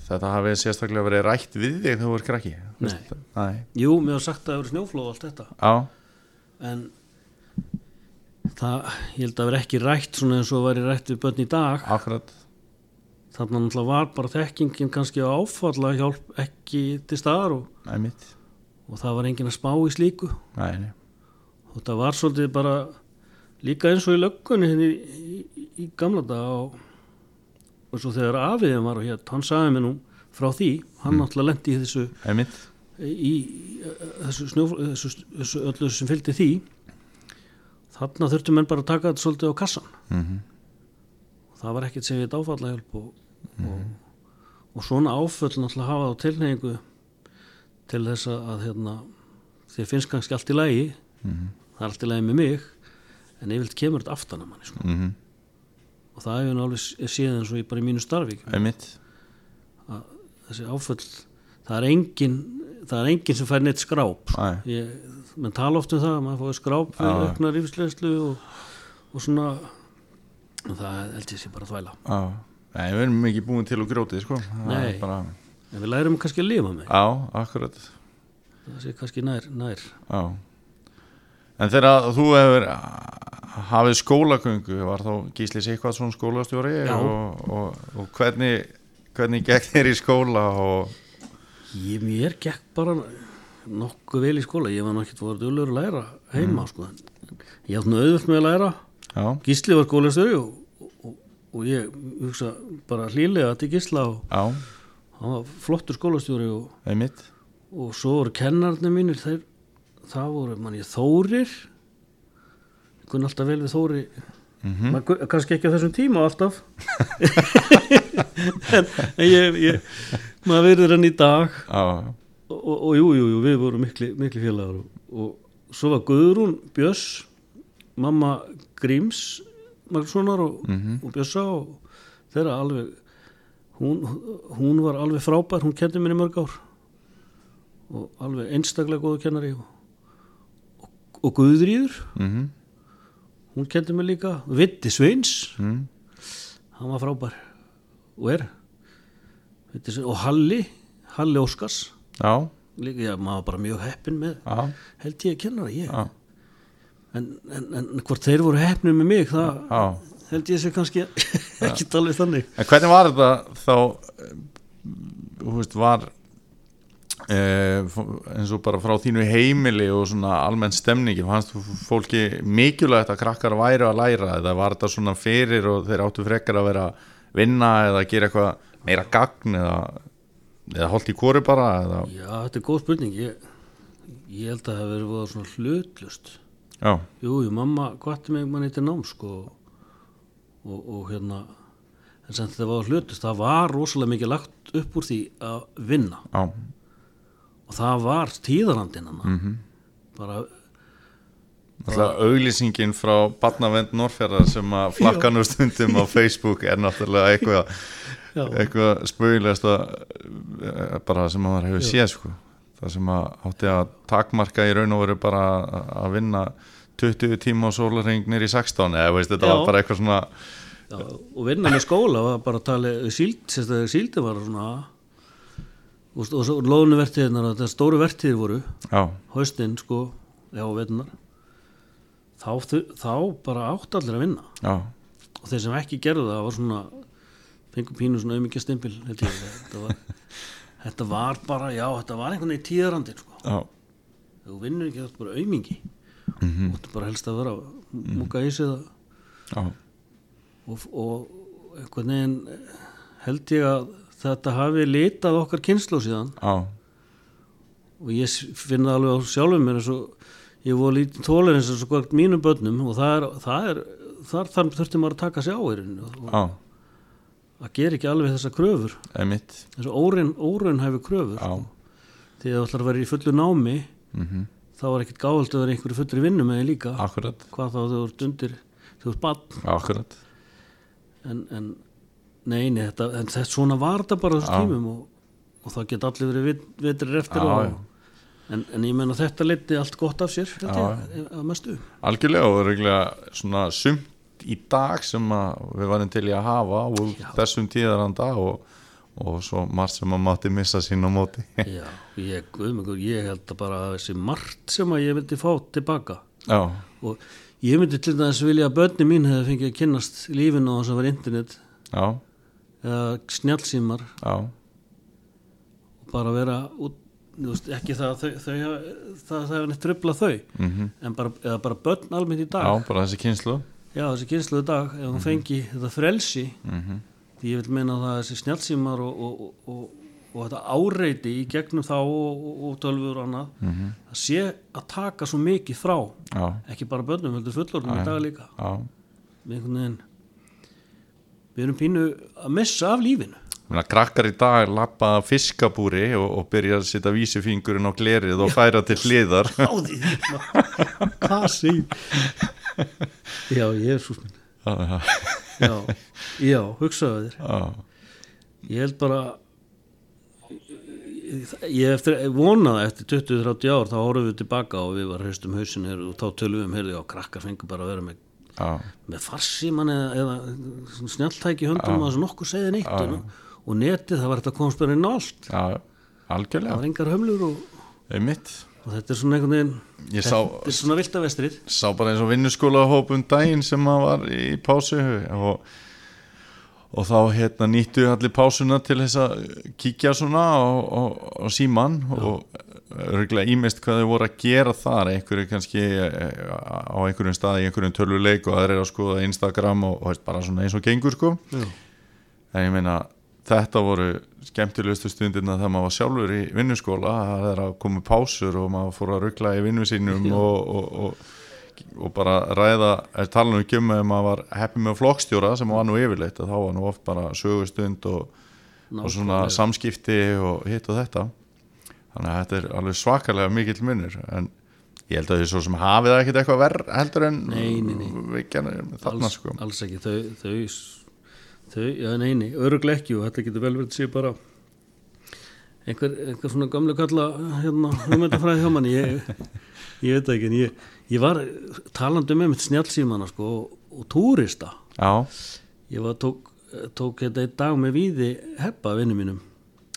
þetta hafi sérstaklega verið rætt við þig þegar þú er krakki? Nei. Nei, jú, mér var sagt að það eru snjóflóð og allt þetta. Já, en það, ég held að vera ekki rætt svona eins og væri rætt við börn í dag. Akkurat þannig að náttúrulega var bara þekkingin kannski áfalla hjálp ekki til staðar og, Einmitt, og það var enginn að spá í slíku. Nei, nei. Og það var svolítið bara líka eins og í löggunni henni í, í, í gamla dag og, og svo þegar afiðin var og hér, hann sagði mér nú frá því, hann náttúrulega lendi í þessu í, þessu, snjó, þessu, þessu öllu sem fylgdi því. Þarna þurftu menn bara að taka þetta svolítið á kassan mhm, og það var ekkert sem við áfalla hjálp og, og, og svona áföll náttúrulega hafa á tilneyingu til þess að, að hérna, þið finnst kannski allt í lagi. Mhm, það er allt í lagi með mig en yfirleitt kemur þetta aftan að manni sko. mhm, og það hefur sé- séð eins og ég bara í mínu starfi. Þessi áföll það er engin það er engin sem fær neitt skráp sko. Ég, menn tala oft um það að maður fóði skráp fyrir já. aukna rífsleyslu og, og svona það held ég sé bara þvæla. Já, nei, við erum ekki búin til úr grjótið, sko. Nei. bara, en við lærum kannski að lifa með. Já, akkurat. Það sé kannski nær, nær. Já. En þegar þú hefur hafið skólagöngu var þá gíslis eitthvað svona skólastjóri og, og, og hvernig hvernig gekk þér í skóla og ég mér gekk bara nokkuð vel í skóla. Ég var náttúrulega voruð ullur að læra heima sko. en ég átt nú auðvöld með að læra. Já, Gísli var skólastöri og, og, ég hugsa bara hlýlega til Gísla og hann var flottur skólastjóri og, og svo voru kennarnir mínir þeir, það voru manni Þórir. Ég kunni alltaf vel við Þóri. Mm mm. kannski ekki á þessum tíma alltaf. [laughs] En, en ég, ég maður verður hann í dag. Já, og, og, jú, jú, jú, við vorum mikli, mikli félagar og, og svo var Guðrún Björs mamma Gríms Magnússonar og, Mhm. og Björsa og þeirra alveg hún, hún var alveg frábær hún kendi mér í mörg ár. Og alveg einstaklega góðu kennari og, og, og Guðrýður mhm, hún kendi mér líka. Vitti Sveins. Mm, hann var frábær. Og er. Sveins, og Halli Halli Óskars. Já, líka, já, maður var bara mjög heppin með já, held ég að kenna það ég. Já, en, en, en hvort þeir voru heppnir með mig það já. held ég sé kannski ekki alveg þannig. En hvernig var þetta þá eh, þú veist, var eh, eins og bara frá þínu heimili og svona almenn stemningi fannst þú fólki mikilvægt að krakkar væru að læra eða var þetta svona fyrir og þeir áttu frekar að vera vinna eða gera eitthvað meira gagn eða, eða holdt í kóri bara eða, já, þetta er góð spurning. Ég, ég held að það hafi verið svona hlutlust já, jú, jú, mamma hvatti mig manni til nám sko og, og hérna en sem þetta var hlutlust, það var rosalega mikið lagt upp úr því að vinna. Já, og það var tíðarandinn hann mhm. Bara, Náttúrulega auglýsingin frá Barnavend Norrfjörðar sem að flakka nú stundum á Facebook er náttúrulega eitthvað eitthvað spauðilegast bara sem maður hefur séð sko. það sem að átti að takmarka í raun og veru bara að vinna 20 tíma á sólarring nýri 16 eða veist þetta Já. var bara eitthvað svona já, og vinna með skóla var bara að tala síld, sérstaklega síldi var svona og, og svo lónuvertiðnar þetta stóru vertiðir voru. Já, haustinn sko, já, vetunar þá, þá bara átt allir að vinna. Já, og þeir sem ekki gerðu það var svona fengum pínu svona auðmikið stimpil þetta var, [laughs] þetta var bara, já, þetta var einhvern veginn tíðarandinn sko, já, þú vinnur ekki þetta bara auðmingi mhm, þú ætti bara helst að vera múka í sig það og, og einhvern veginn held ég að þetta hafi litað okkar kynslu síðan. Já, og ég s- finn það alveg á sjálfum mér eins og ég voru lítið tólir eins og svo hvert mínum börnum og það er, það er þar, þar þurfti maður að taka á í rauninni og, að gera ekki alveg þessa kröfur. Þessa óraun, óraunhæfi kröfur. Já, því að þú ætlar að vera í fullu námi mhm, þá er ekkit gáðald að vera einhverju fullri vinnu með því líka. Akkurat. Hvað þá þú ert undir þú ert bann en, en nei, nei, þetta, en þetta svona var þetta bara á þessu tímum og, og það get allir verið vit, vitrir eftir og, já. En, en ég menna þetta leiti allt gott af sér að mestu. Algjörlega og reglulega svona sumt í dag sem við varum til í að hafa úr Já. þessum tíðaranda og, og svo margt sem að mátti missa sín á móti. Já, ég, guðmengur, ég held að bara þessi margt sem að ég vildi fá tilbaka. Já, og ég myndi til þess vilja að börni mín hefði fengið að kynnast lífinu á þess að vera internet. Já, eða snjálsímar já, og bara vera út, veist, ekki það að þau, þau það, það hefur neitt tröfla þau. Mhm. En bara, eða bara börn almennt í dag. Já, bara þessi kynslu Já, þessi kynsluðu dag, ef hún fengi þetta frelsi, mhm, því ég vil meina það að þessi snjálsímar og, og, og, og, og þetta áreiti í gegnum þá og, tölfur og annað, mhm, það sé að taka svo mikið frá, já, ekki bara börnum, heldur fullorðum í dag líka. já Við einhvern veginn, við erum pínu að missa af lífinu. Krakkar í dag lappa fiskabúri og, og byrja að setja vísifingurinn á glerið og færa til hliðar Áði því, [laughs] hvað segir? Já, Jésús minn. já, Já, já, hugsaðu þér. já, Ég held bara ég eftir, vonaði eftir 20-30 ár þá horfum við tilbaka og við var hreistum hausin og þá tölum við um heyrði á krakkar fengur bara að vera með, já, með farsíman eða, eða í höndum og þessu nokkuð segði neitt og, og netið það var þetta komst bara inn á allt. Já, það algjörlega var engar hömlur og, einmitt og þetta er svona einhvern veginn Ég þetta sá- er svona viltavestrið. Sá bara eins og vinnuskóla hópum daginn sem að var í pásu. Og, og þá hérna nýttu allir pásuna til þess að kíkja svona á, á, á síman og örgulega ímest hvað þau voru að gera þar. Einhverju kannski eh, á einhverjum stað í einhverjum tölvuleik og aðrir að skoða Instagram og, og bara svona eins og gengur sko. Já. en ég meina þetta voru skemmtilegustu stundirna þegar maður var sjálfur í vinnuskóla það er að koma pásur og maður fór að ruggla í vinnu sínum og, og, og, og bara ræða tala um að maður var heppið með flokkstjóra sem var nú yfirleitt að þá var nú oft bara sögustund og, og svona Nákvæmlega. samskipti og hitt og þetta þannig að þetta er alveg svakalega mikill munur en ég held að því svo sem hafið ekkert eitthvað verð heldur en Nei, nei, nei. þarna alls, sko alls ekki þau, þau, þau já neini, öruglega ekki og þetta getur vel verið að sé bara einhver, einhver svona gamle kalla hérna, hugmyndafræði hjá manni. Ég, ég veit ekki en ég, ég var talandi með mitt snjálsímana sko, og, og túrista. Já, ég var tók, tók þetta einn dag með víði heppa vinnu mínum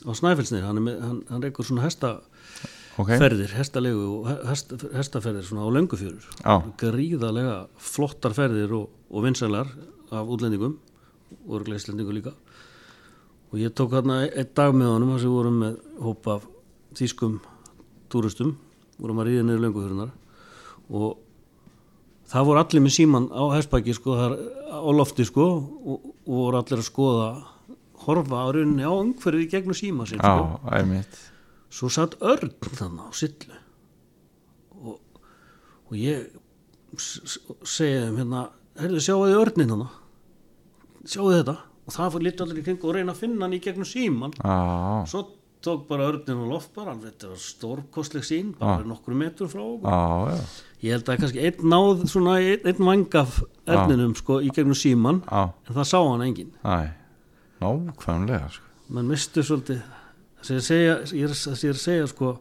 á Snæfellsnir, hann, er með, hann, hann reykur svona ok. hestaferðir, hestalegu og hest, hestaferðir svona á löngufjörur. Já. gríðarlega flottar ferðir og, og vinsælar af útlendingum og örgleislendingu líka. Og ég tók hérna einn dag með honum þar sem við vorum með hóp af þýskum túristum. Vorum að ríða niður löngufjörunar og það voru allir með síman á hestbæki sko, þar, á lofti sko og, og voru allir að skoða horfa á rauninni á umhverfið gegnum síma sitt sko. svo satt örn þannig á sillu. Og, og ég s- s- segi þeim hérna heyrðu sjáu þið örnin þannig sjáu þetta. Og það fyrir litur allir í kring og reyna að finna hann í gegnum síman já, svo tók bara örnin á loft bara þetta var stórkostleg sín bara nokkru metur frá okkur. Já, já, ég held að kannski einn náð svona einn, einn vang af örninum sko í gegnum síman en það sá hann enginn. Næ nákvæmlega sko. mann mistu svolítið það sem ég, segja, að segja sko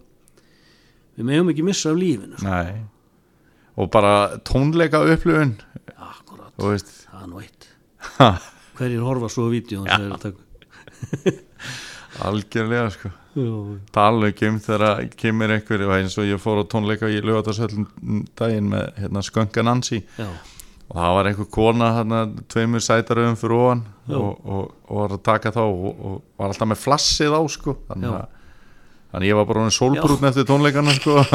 við megum ekki missa af lífinu sko. Og bara tónleika upplifun akkurat, það er nú eitt. ha, [laughs] hverjir horfa svo á vídeo [laughs] algjörlega sko. Tala ekki um þegar að kemur einhver og eins og ég fór á tónleika í lögatarsöllum daginn með hérna, skönka Nancy. Já, og það var einhver kona hérna, tveimur sætaröðum fyrir ofan og, og, og var að taka þá og, og var alltaf með flassið á sko. Þannig að Þannig ég var bara honum sólbrútn eftir tónleikana sko. [laughs]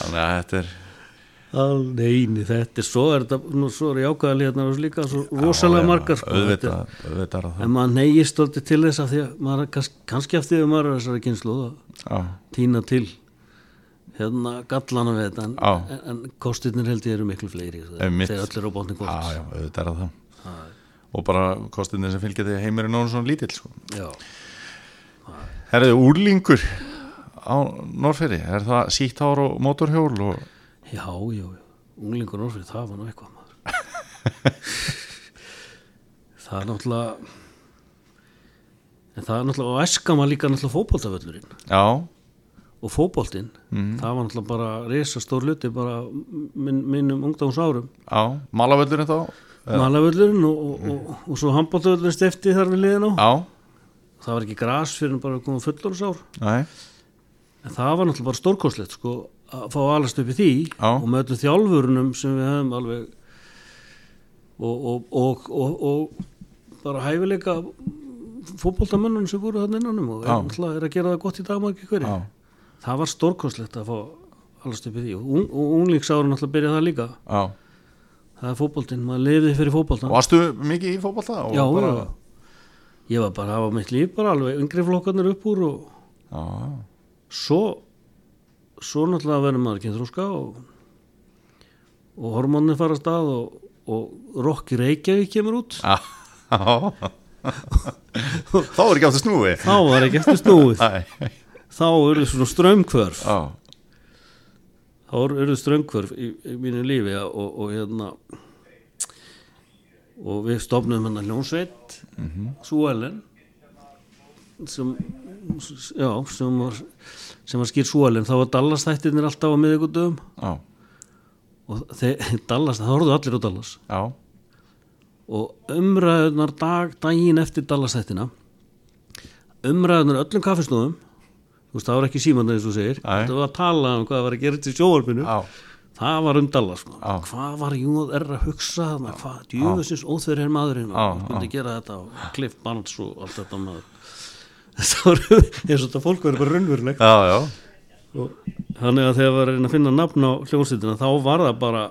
Þannig að þetta er neini, þetta er svo er þetta, nú, svo er jákvæðal hérna og líka svo rosalega margar sko, auðvitað, er- auðvitað er en maður neyist stolti til þess að því að maður er kannski, af því að maður er þessari kynslu Já, týna til hérna gallana við þetta en, en, en kostirnir held ég eru miklu fleiri þegar Einmitt. þegar allir eru á já, kvort já, auðvitað er það. Og bara kostinni sem fylgja því heimurinn og svona lítill sko. já, Herðu, úrlingur á Norrferi, er það sítt hár og mótorhjól og já, já, unglingur orfrið, það var nú eitthvað maður. [laughs] Það er náttúrulega en það er náttúrulega og æskan var líka náttúrulega fótboltavöllurinn. Já, og fótboltinn, Mhm. það var náttúrulega bara resa stór hluti bara minn, minnum ungdámsárum já, malavöllurinn þá? Malavöllurinn og, og, og, og svo handbóltavöllurinn stefti þar við liðin á já, það var ekki gras fyrir en bara komið fullorðsár nei, en það var náttúrulega bara stórkostlegt sko, að fá að alast upp í því Já. og með öllum þjálfurunum sem við hefum alveg og, og, og, og, bara hæfileika fótboltamönnum sem voru þannig innanum og er, er að gera það gott í dag maður ekki hverju það var stórkostlegt að fá alast upp í því. Og, ung, og unglingsárin náttúrulega byrja það líka. Já. Það er fótboltinn, maður lifði fyrir fótboltan Varstu mikið í fótbolta? og já, bara, ég var bara að hafa mitt líf bara alveg yngri flokkarnir upp úr og já, svo svo náttúrulega verður maður kynþróska og, og hormónið fara að stað og, og Rocky Reykjavík kemur út. Já. [laughs] Þá er ekki að snúi þá var ekki eftir snúið. [laughs] Æ, þá eru svona strömmkvörf já, þá eru strömmkvörf í, í mínu lífi og, og hérna og við stofnum hennar hljónsveit mm -hmm. Súelen sem já, sem var sem var skýr Súelen, þá var Dallas þættirnir alltaf á já, og þeir, [laughs] Dallas, það horfðu allir á Dallas. Já, og umræðunar dag, daginn eftir Dallas-þættina umræðunar öllum kaffesnóðum þú veist, það var ekki símandi eins og segir þetta var að tala um hvað var að gera til sjóvarpinu já, það var um Dallas sko. Hvað var Jóð er að hugsa hvað djöfusins óþverjir maðurinn? Já, og myndi gera þetta og Cliff Barnes og allt þetta maður eins og þetta fólk verið bara raunverulegt. Já, já, og þannig að þegar var að reyna að finna nafn á hljómsveitina þá var það bara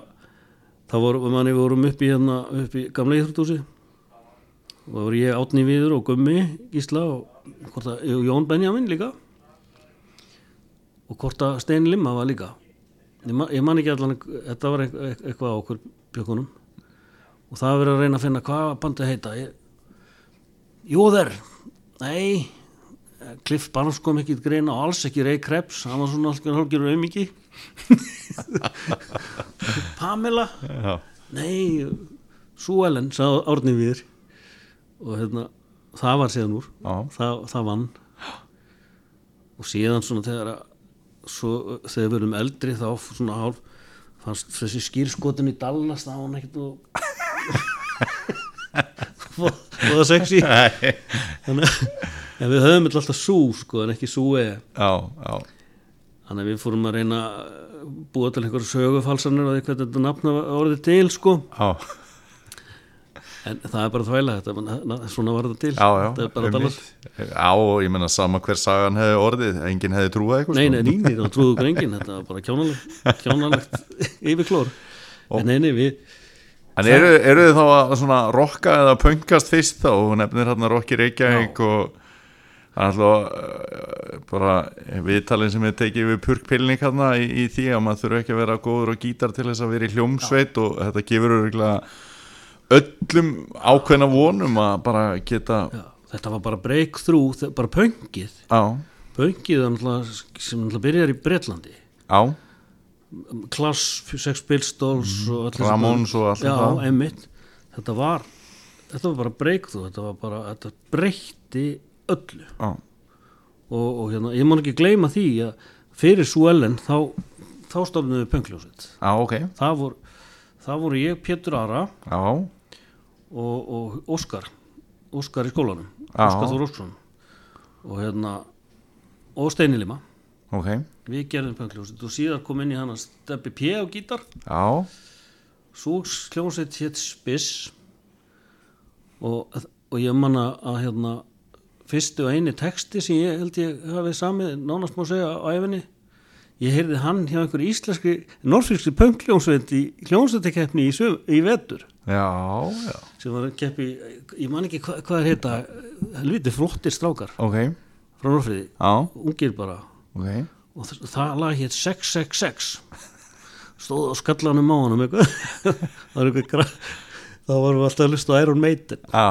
þá vorum manni við vorum upp í hérna upp í gamla íþróttúsi og það voru ég Átni Víður og Gummi Gísla og, og Jón Benjamin líka. Og hvort að Stein Limma var líka. Ég, man, ég man ekki allan þetta var eitthvað, á okkur bjökunum og það verið að reyna að finna hvað bandið heita. Ég, Jóðer. Nei Cliff Barnes kom ekki til greina og alls ekki Ray Krebs, hann var svona alltaf hálfgerður auðmiki [laughs] Pamela? Já, nei, Sue Ellen sagði Árni við og hérna, það var síðan úr. Það, það vann. Og síðan svona þegar að svo, þegar við erum eldri þá svona hálf fannst þessi skýrskotin í Dallas var hann ekkert nú [laughs] og það sexy. Nei, þannig að en við höfum alltaf sú sko en ekki sú e já, já, þannig að við fórum að reyna að búa til einhverju sögufalsanir og því hvernig þetta nafn var orðið til sko. Já, en það er bara þvæla þetta na- na- svona var þetta til. Já, já, þetta er bara. Dallas já, og ég menna sama hver sagan hefði orðið, enginn hefði trúið eitthvað nei, sko. nei, nei, það trúðu okkur enginn þetta var bara kjánalegt kjánalegt [laughs] yfirklór. En nei, nei, við En eru, eru þið þá að svona rokka eða pöngast fyrst þá, og nefnir hérna rokki Reykjavík og það er alltaf uh, bara viðtalin sem er tekið við purkpilning hérna í, í því að maður þurfa ekki að vera góður og gítar til þess að vera í hljómsveit og þetta gefur öllum ákveðna vonum að bara geta já, þetta var bara breakthrough bara pöngið. Pöngið sem náttúrulega byrjar í Bretlandi. Á, Klass, Sex Pistols Mhm. Ramones og allt já, einmitt. Þetta var, þetta var bara breakthrough þetta var bara, þetta breytti öllu. Og, og hérna, ég má ekki gleyma því að fyrir Suellen þá, þá stofnum við pöngljósitt á, ok. Það voru, það voru ég, Pétur Ara og, og Óskar Óskar í skólanum Já. Óskar Þór Óskarsson. Og hérna og Steinilima ok. Við gerðum pöngljósitt og síðan kom inn í hann að steppi P á gítar. Á, svo hljómsveit hétt Spiss. Og, og ég manna að hérna fyrstu og eini texti sem ég held ég hafið samið nánast má segja á æfinni ég heyrði hann hjá einhver íslenskri norðfyrskri pöngljómsveit í hljómsveitakeppni í, í vetur. Já, já. Sem var keppi, ég man ekki hva, hvað er heita helviti flottir strákar ok, frá Norðfriði, á, ungir bara. Ok. Og það lag hétt 666 stóð á skallanum á honum eitthvað. [laughs] Það var eitthvað. Þá varum við alltaf að hlusta á Iron Maiden. Já,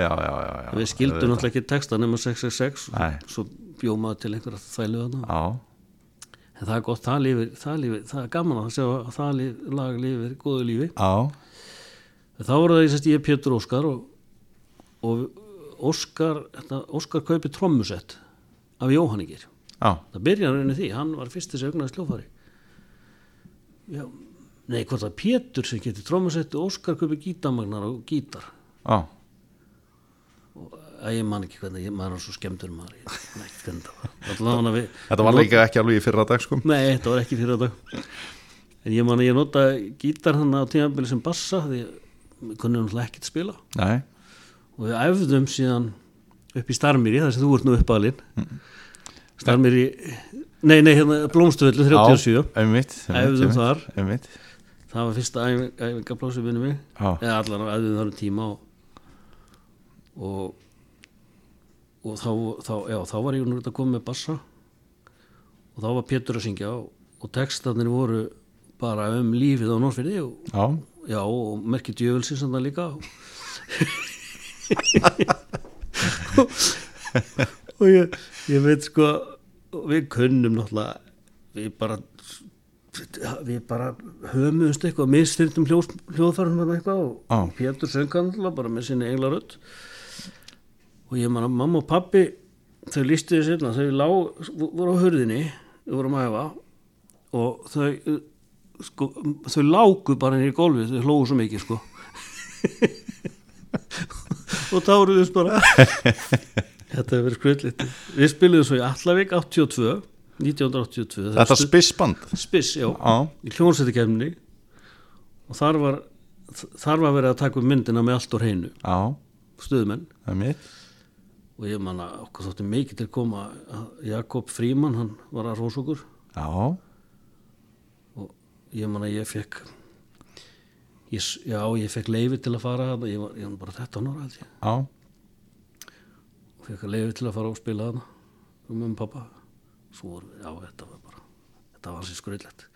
já, já, já, við skildum náttúrulega ekki texta nema 666 Nei. svo bjómaði til einhverja þvælu þarna. Já, en það er gott, það lifir, það lifir það er gaman að sjá að það lif, lag lifir góðu lífi. Já, þá voru það ég, ég Pétur Óskar og, og Óskar þetta, Óskar kaupi trommusett af Jóhanningir já, það byrjar rauninni því, hann var fyrst þessi augnaði sljófari já, nei, hvort er Pétur sem getur trommusett og Óskar kaupi gítamagnar og gítar. Já að ég man ekki hvernig, maður er svo skemmtur maður, ég man ekki hvernig það var. Við, Þetta var líka ekki alveg í fyrra dag sko. Nei, þetta var ekki fyrir þetta En ég man að ég nota gítar hann á tímabili sem bassa því við kunnum náttúrulega ekkert spila. Nei, og við æfðum síðan upp í Starmýri þar sem þú ert nú uppalinn. Starmýri Nei, nei, hérna Blómstöðlu 37 já, einmitt Æfðum þar. Einmitt, Það var fyrsta æfing- æfingaplásið minni mig eða allan æfðum þar um tíma og og, og þá, þá, já, þá var ég nú að koma með bassa. Og þá var Pétur að syngja og, og textarnir voru bara um lífið á Norrfirði og, já, og merkið djöfulsi sem það líka. [laughs] Og ég, ég veit sko við kunnum náttúrulega við bara við bara höfumust eitthvað misþyrndum hljóð, hljóðfærum hérna eitthvað og Já. Pétur söngan náttúrulega bara með sinni englarödd og ég man að mamma og pappi þau lístu hérna, þau lá, voru á hurðinni þau voru að æfa og þau sko, þau lágu bara inn í gólfið, þau hlógu svo mikið sko. Og táruðust bara. [laughs] Þetta hefur verið skröldlít við spiliðum svo í Allavík 82 1982 það Þetta spissband? Spiss, já, Já, í hljónsættikefni og þar var þar var verið að taka upp myndina með allt úr heinu já, stuðmenn og ég man að okkur þótti mikið til koma að Jakob Fríman, hann var að rósa okkur. Já, og ég man að ég fekk ég, já, ég fekk leifi til að fara þarna, ég var, ég var bara 13 ára held ég. Og fekk leifi til að fara og spila þarna. Um um pappa voru, já, þetta var bara þetta var hansi skröðlegt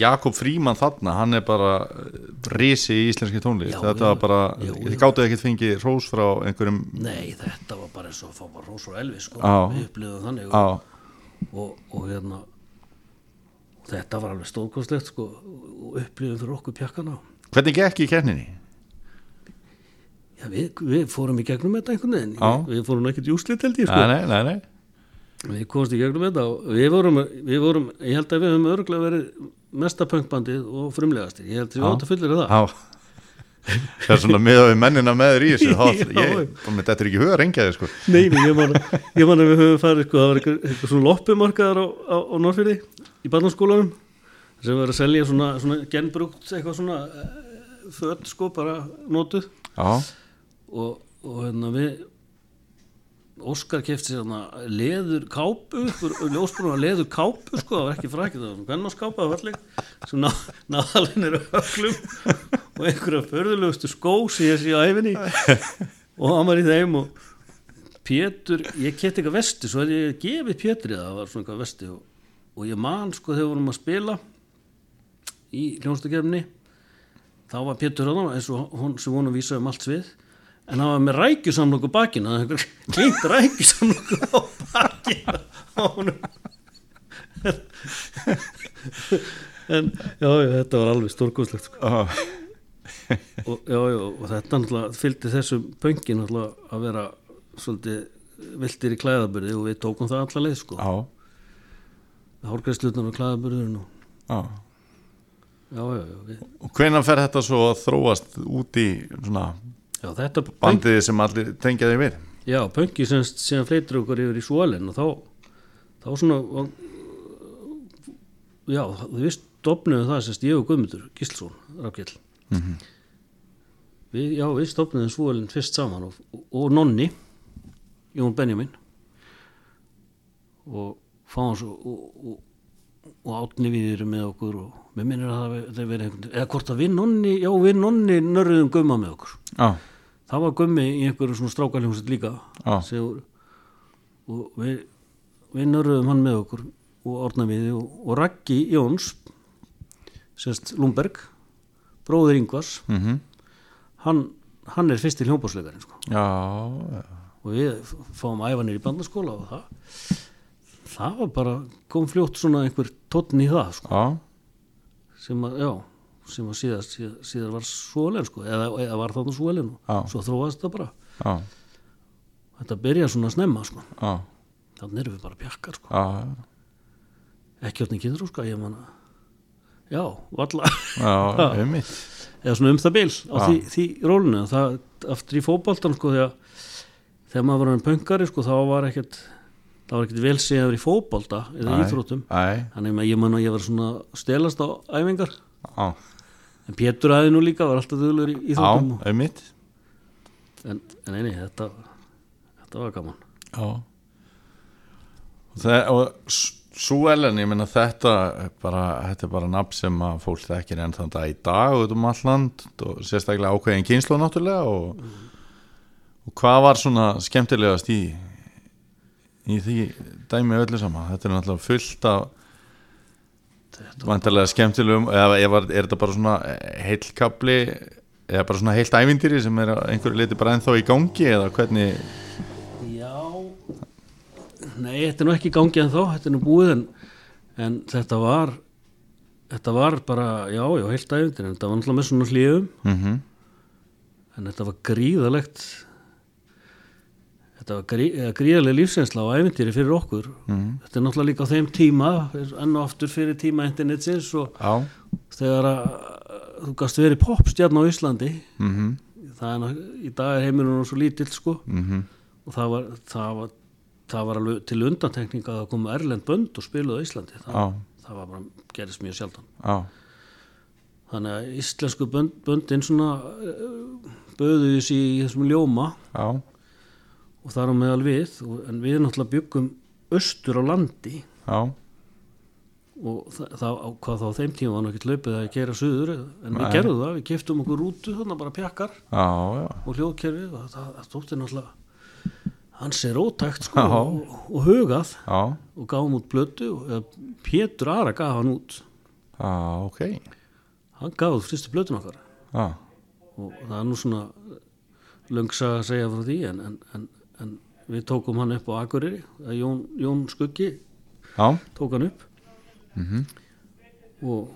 Jakob Fríman þarna, hann er bara eh, risi í íslenski tónlist. Já, þetta var bara, þið gáttu ekkert fengið rós frá einhverjum nei, þetta var bara eins og fá bara Rós og Elvis sko, við upplifum þannig og, og, og hérna þetta var alveg stórkostlegt sko, og upplifum fyrir okkur pjakkana. Hvernig gekk í kenninni? já, við, við fórum í gegnum þetta einhvern veginn. Já. við fórum ekkert í úslit held ég sko. Nei, nei, nei Við komumst í gegnum þetta og við vorum, við vorum, ég held að við höfum örgulega verið mesta punkbandið og frumlegasti, ég held að við Já. átt að fullir það. Já, það er svona með við mennina með þér í þessu [laughs] þá, ég, þetta er ekki huga rengjaði sko. Nei, ég man, ég man að við höfum farið, sko, það var eitthvað, eitthvað svona loppumarkaðar á, á, á Norrfyrði í barnaskólanum sem var að selja svona, svona genbrúkt eitthvað svona eh, föt, sko, bara notuð. Já, og, og hérna við Óskar kefti sér hérna leður kápu, ljósbrúna leður kápu sko, það var ekki frækið það var hvernig skápa, það var allir ná, náðalinn eru öllum og einhverja förðulegustu skó sem ég sé á æfinni og hann var í þeim og Pétur, ég kefti eitthvað vesti svo hefði ég gefið Pétri það var svona eitthvað vesti og, og ég man sko þegar vorum að spila í hljónstakefni þá var Pétur hann eins og hún sem vonu að vísa um allt svið en hann var með rækjusamlokku bakina það einhver klínt rækjusamlokku á bakina á honum en já, já, þetta var alveg stórkostlegt sko. Já. og, já, já, og þetta náttúrulega fylgdi þessum pöngin náttúrulega að vera svolítið viltir í klæðaburði og við tókum það alla leið sko já, hálgræðslutnar og klæðaburðurinn og já. já, já, við, Og hvenær fer þetta svo að þróast út í svona já þetta pöng, bandið sem allir tengja þig við? já, pöngi sem síðan fleitur okkur yfir í svólinn og þá þá svona var, já, við stopnuðum það semst ég og Guðmundur Gíslsson, Rafgjell við, já, við stopnuðum svólinn fyrst saman og, og, og Nonni Jón Benjamin og fáum svo og, og, átni við erum með okkur og mér minnir að það verið einhvern eða hvort að við Nonni, já við Nonni nörðum Gumma með okkur. Já, það var Gummi í einhverju svona strákaljómsett líka sem, voru- og við, við nörðum hann með okkur og orna við og, og Raggi Jóns sérst Lundberg bróður Ingvars. Mhm, hann, hann er fyrst í hljómbórsleikarinn sko. og við fáum æfanir í bandaskóla og það það var bara, kom fljótt svona einhver tónn í það sko, sem að, já sem að síðar, síðar, síðar var svolen sko, eða, eða var þarna svolen Já. og svo þróast það bara. Já, þetta byrja svona snemma sko. þannig erum við bara pjakkar sko. ekki áttin kynþrú sko, ég manna já, valla já, [laughs] eða svona um það bil á því, því rólinu. Það aftur í fótboltan sko þegar, þegar maður var hann pöngari sko þá var ekkert það var ekkert vel séð að vera í fótbolta eða æ, þannig að ég man að ég var svona stelast á æfingar. Já, en Pétur aðeins nú líka var alltaf duglur í já, íþróttum og- en, en eini, þetta þetta var gaman. Já, og það, og svo Ellen, ég meina þetta bara, þetta er bara nafn sem að fólk þekkir enn þann dag í dag út um all land og sérstaklega ákveðin kynslu náttúrulega og, og hvað var svona skemmtilegast í í því dæmi öllu saman þetta er náttúrulega fullt af vantarlega skemmtilegum eða er þetta bara svona heilkabli eða bara svona heilt ævindýri sem er einhverju liti bara ennþá í gangi eða hvernig? Já. Nei, þetta er nú ekki í gangi en þá þetta er nú búið en, en þetta var þetta var bara, já, já, heilt æfindir en þetta var náttúrulega með svona hlíðum mm en þetta var gríðalegt þetta var grí, eða gríðaleg lífsensla á æfintýri fyrir okkur. Mhm. þetta er náttúrulega líka á þeim tíma enn og aftur fyrir tíma internetsins og Já, þegar að þú gast verið popstjarn á Íslandi mhm, það er, ná- í dag er heimurinn svo lítill sko. Mhm. Og það var, það var, það var alveg til undantekninga að það komu erlend bönd og spiluðu á Íslandi. Það, það var bara, gerist mjög sjaldan. Já, þannig að íslensku bönd, böndin svona uh, böðu þessi í þessum ljóma. Já, og þar á meðal við og, en við náttúrulega byggum austur á landi. Já, og það, það hvað þá þeim tíma var ekkert laupið að gera suður en við Nei. gerðum það, við keftum okkur rútu þannig bara pjakkar. Já, já, og hljóðkerfi og það, það stótti náttúrulega hans er ótækt sko og, og hugað. Já, og gáum út blötu og Pétur Ara gaf hann út. Já, ok, hann gaf út fyrstu okkar. Já, og það er nú svona löngsa að segja frá því en, en, en við tókum hann upp á Akureyri Jón, Jón Skuggi já, tók hann upp. Og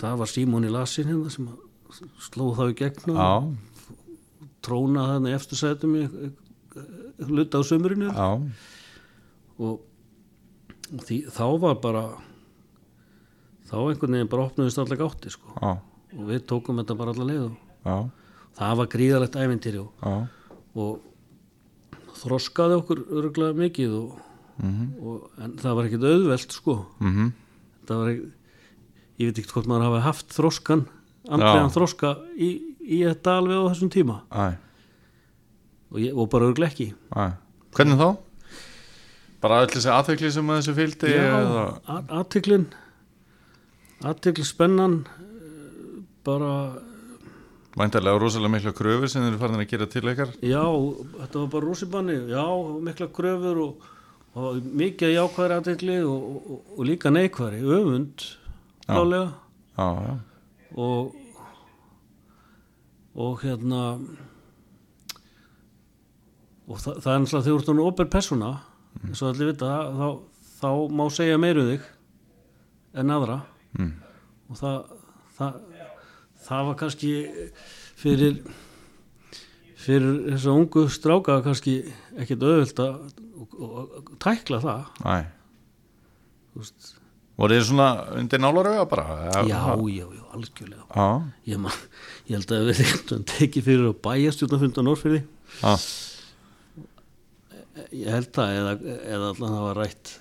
það var Símón í Lasin hérna sem að sló þá í gegn og já, tróna þannig eftir sætum í hluta á sömurinu já, og því, þá var bara þá einhvern veginn bara opnuðist allar gátti sko. og við tókum þetta bara allar leið og já, það var gríðalegt ævintýri og, og þroskaði okkur örgulega mikið og, og, en það var ekkit auðvelt sko. Mhm, það var ekki ég veit ekki hvort maður hafi haft þroskan andlegan þroska í, í þetta alveg á þessum tíma. Og, ég, og bara örgulega ekki. Æ, hvernig þá? Bara öll þessi aðtökli sem að þessu fylgdi Já, aðtiklin aðtikli spennan eh, bara væntarlega rosalega mikla kröfur sem eru farin að gera til ykkar, já, þetta var bara rússibanni já, mikla kröfur og, og mikið jákvæðri aðtikli og, og, og líka neikvæðri, öfund klálega já, já, og og hérna og það, það er náttúrulega þegar þú ert þannig opur persóna eins og allir vita þá, þá má segja meiru þig en aðra. Mm, og það, það það var kannski fyrir fyrir þessa ungu stráka kannski ekkert auðvöld að tækla það. Veist. voru þið svona undir nálarauga bara? já, já, já, algjörlega. Já, ég, man, ég held að við erum tekið fyrir að bæjastjórnafund á Norrfyrði já, ég held það eða, eða allan það var rætt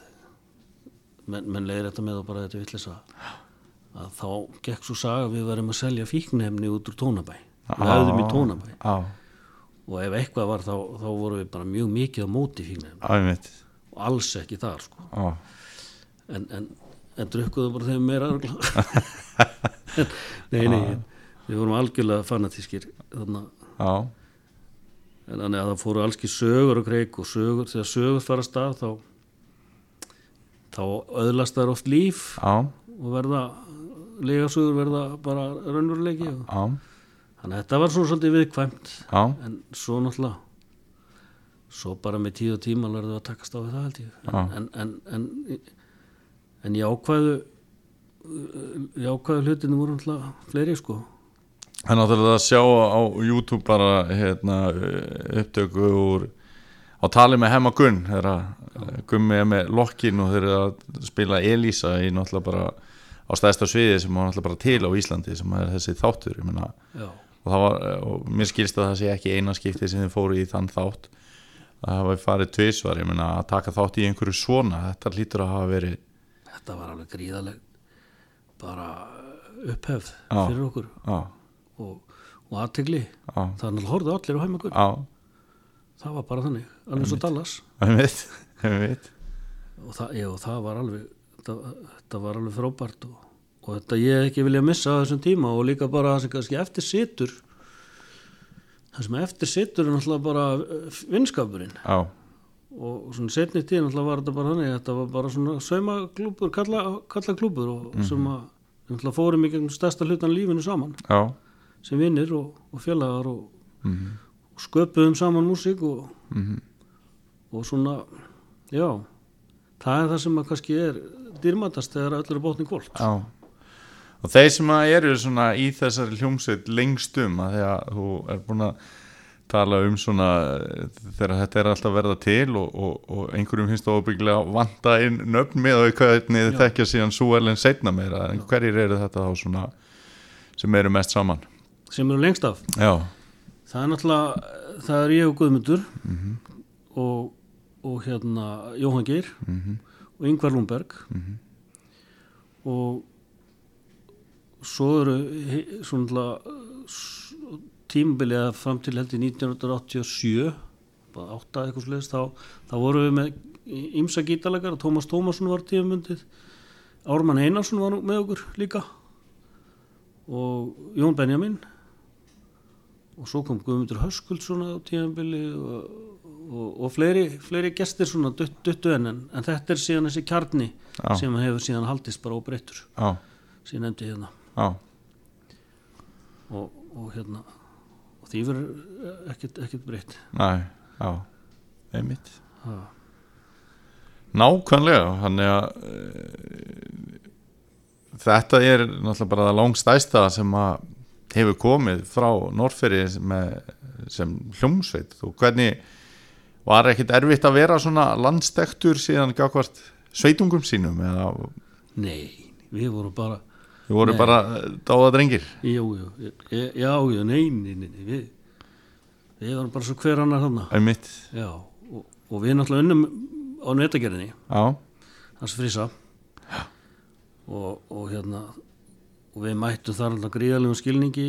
menn, menn leiðir þetta með og bara þetta vittlis að, að þá gekk svo saga að við verðum að selja fíknefni út úr tónabæ. Við hefðum í tónabæ. já, og ef eitthvað var þá, þá vorum við bara mjög mikið á móti fíknefni og alls ekki þar sko. en, en, en drukkuðu bara þeim meira [laughs] nei, nei við vorum algjörlega fanatískir þannig En þannig að það fóru allski sögur og kreik og sögur, þegar sögur fara að stað þá, þá öðlast þær oft líf já, og verða, legasögur verða bara raunveruleiki og þannig að þetta var svona svolítið viðkvæmt. Já, en svo náttúrulega svo bara með tíð og tíma lærðu að takast á það held ég. En, en, en, en, jákvæðu jákvæðu hlutinu voru náttúrulega fleiri sko. Það er náttúrulega að sjá á YouTube bara hérna, upptöku úr á tali með Hemma Gunn þegar að Gummi er með lokkin og þeir eru að spila Elísa í náttúrulega bara á stæðsta sviði sem var náttúrulega bara til á Íslandi sem er þessi þáttur ég já, og, var, og mér skilst að það sé ekki eina skipti sem þið fóru í þann þátt. Að hafa farið tvisvar ég meina að taka þátt í einhverju svona þetta lítur að hafa verið þetta var alveg gríðaleg bara upphefð Já. fyrir okkur. Á, og, og aðtegli á, þannig að horfðu allir á heimagur á, það var bara þannig, alveg svo Dallas. Og það, já, það var alveg þetta, þetta var alveg frábært og, og þetta ég ekki vilja missa á þessum tíma og líka bara það sem kannski eftir situr það sem eftir situr er náttúrulega bara eh, vinskapurinn. Á, og svona setni tíð náttúrulega var þetta bara þannig þetta var bara svona saumaklúbur kalla, kalla klúbur og sem að náttúrulega fórum í gegnum stærsta hlutan lífinu saman. Á sem vinnir og, og félagar og, mhm, og sköpuðum saman músík og, mhm, og svona já, það er það sem að kannski er dýrmætast þegar öll eru bótni Já. Og þeir sem að eru svona í þessari hljómsveit lengst um að því að þú er búin að tala um svona þegar þetta er alltaf verða til og, og, og einhverjum finnst það óbygglega vanta inn nöfn með og hvernig þið Já. þekkja síðan svo erlen setna meira. En hverjir eru þetta þá svona sem eru mest saman? Sem eru lengst af? Já, það er náttúrulega, það er ég og Guðmundur og, og hérna Jóhann Geir og Yngvar Lundberg. Og svo eru svona náttúrulega s- tímabilið að fram til held í 1987 bara átta eitthvað sliðist þá, þá voru við með ímsa gítalega Tómas Tómasson var tímabundið Ármann Einarsson var með okkur líka og Jón Benjamin og svo kom Guðmundur Höskuldsson á tíðanbili og, og, og fleiri, fleiri gestir svona dutt, duttu enn en, en þetta er síðan þessi kjarni Já. sem hefur síðan haldist bara óbreyttur sem ég nefndi hérna. Og, og hérna og því verður ekkert, ekkert breytt. Næ, já, einmitt. Ha. Nákvæmlega, þannig að e, þetta er náttúrulega bara það langstæsta sem að hefur komið frá Norrferi með, sem hljómsveit. Og hvernig var ekkit erfitt að vera svona landstektur síðan gafkvart sveitungum sínum eða? Nei, við vorum bara við voru Nei. bara dáða drengir. Jú, jú, e- já, já, nei, nei, nei, nei við, við varum bara svo hver annar þarna. Einmitt, já, og, og við náttúrulega unnum á netagerðinni. Já, hans frisa og, og hérna og við mættum þar alltaf gríðalegum skilningi.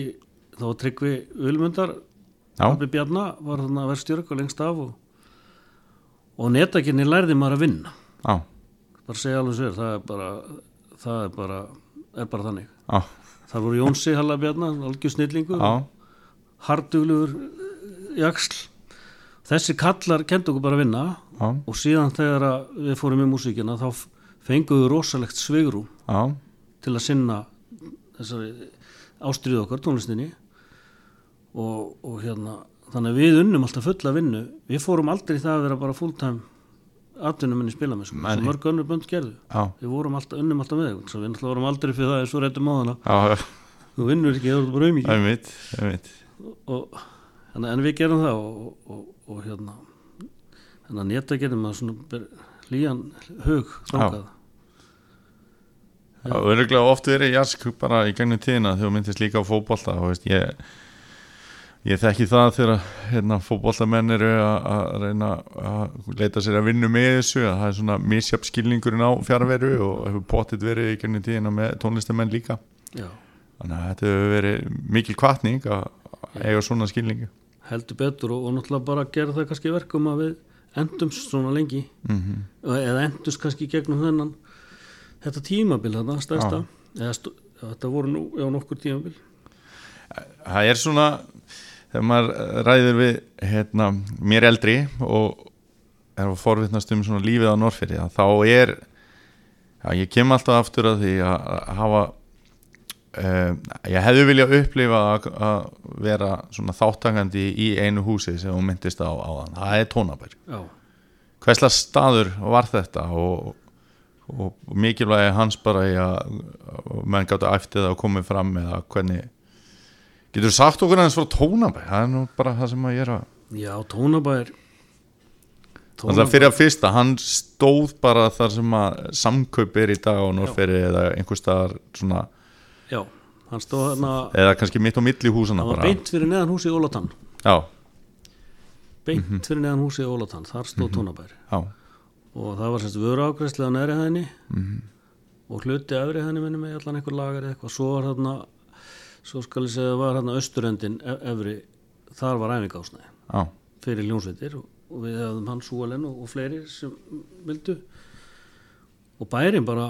Þá Tryggvi Ulmundar já, Pabbi Bjarna var þarna verðstjörg og lengst af og, og netagerðinni lærði maður að vinna. Já, bara segja alveg sér, það er bara það er bara, er bara þannig. Já, þar voru Jónsi Halla Bjarna, algjör snillingur. Já, harduglugur jaksl þessi kallar kendu okkur bara að vinna. Og síðan þegar við fórum í músíkina þá fengum við rosalegt svigrum já, til að sinna þessari ástriðu okkar tónlistinni. Og, og hérna þannig að við unnum alltaf fulla vinnu. Við fórum aldrei það að vera bara fulltime atvinnum í spilamennsku Nei, sem nei. mörg önnur bönd gerðu. Já, við vorum alltaf, unnum alltaf með svo við náttúrulega vorum aldrei fyrir það eins og réttum á já, þú vinnur ekki, þú erum bara þannig, en við gerum það og, og, og hérna þannig að neta gerum maður svona hlýjan hug þangað. Já, öruglega oft verið jask bara í gegnum tíðina þegar þú myndist líka á fótbolta og veist, ég, ég þekki það þegar hérna, fótboltamenn eru að reyna að leita sér að vinna með þessu að það er svona misjafn skilningurinn á fjárveru og hefur potið verið í gegnum tíðina með tónlistamenn líka. Já, þannig að þetta hefur verið mikil kvartning að eiga svona skilningu heldur betur og, og náttúrulega bara gera það kannski verkum að við endumst svona lengi. Mm eða endumst kannski gegnum þennan þetta tímabil þarna stærsta. Eða þetta voru nú, já nokkur tímabil. Það er svona þegar maður ræðir við hérna, mér eldri og er að forvitnast um svona lífið á Norrfyrði þá er já, ég kem alltaf aftur að því að að hafa um, ég hefði viljað upplifa að, að vera svona þáttangandi í einu húsi sem hún myndist á áðan, það er tónabær. Hverslega staður var þetta? Og, og, mikilvægi hans bara í að að menn gáttu æftið að komið fram eða hvernig getur þú sagt okkur aðeins frá tónabæ? Það er nú bara það sem að ég er að já, tónabær Þannig að fyrir að fyrsta, hann stóð bara þar sem að samkaup er í dag á Norrferi eða einhver staðar svona, já, hann stóð hérna eða kannski mitt á milli húsana hann var bara. beint fyrir neðan húsi í Ólatann Já, beint Mhm. fyrir neðan húsi í Ólatann, þar stóð tónabær. Já, og það var semst vöru ágræslega á neðri hæðinni Mhm. og hluti efri hæðinni minni með allan einhver lagar eitthvað, svo var þarna svo skal ég segja, var þarna austurendin e- efri, þar var æfingásnæði já, fyrir ljónsveitir og, og við hefðum hann Súalen og, og fleiri sem vildu. Og bærin bara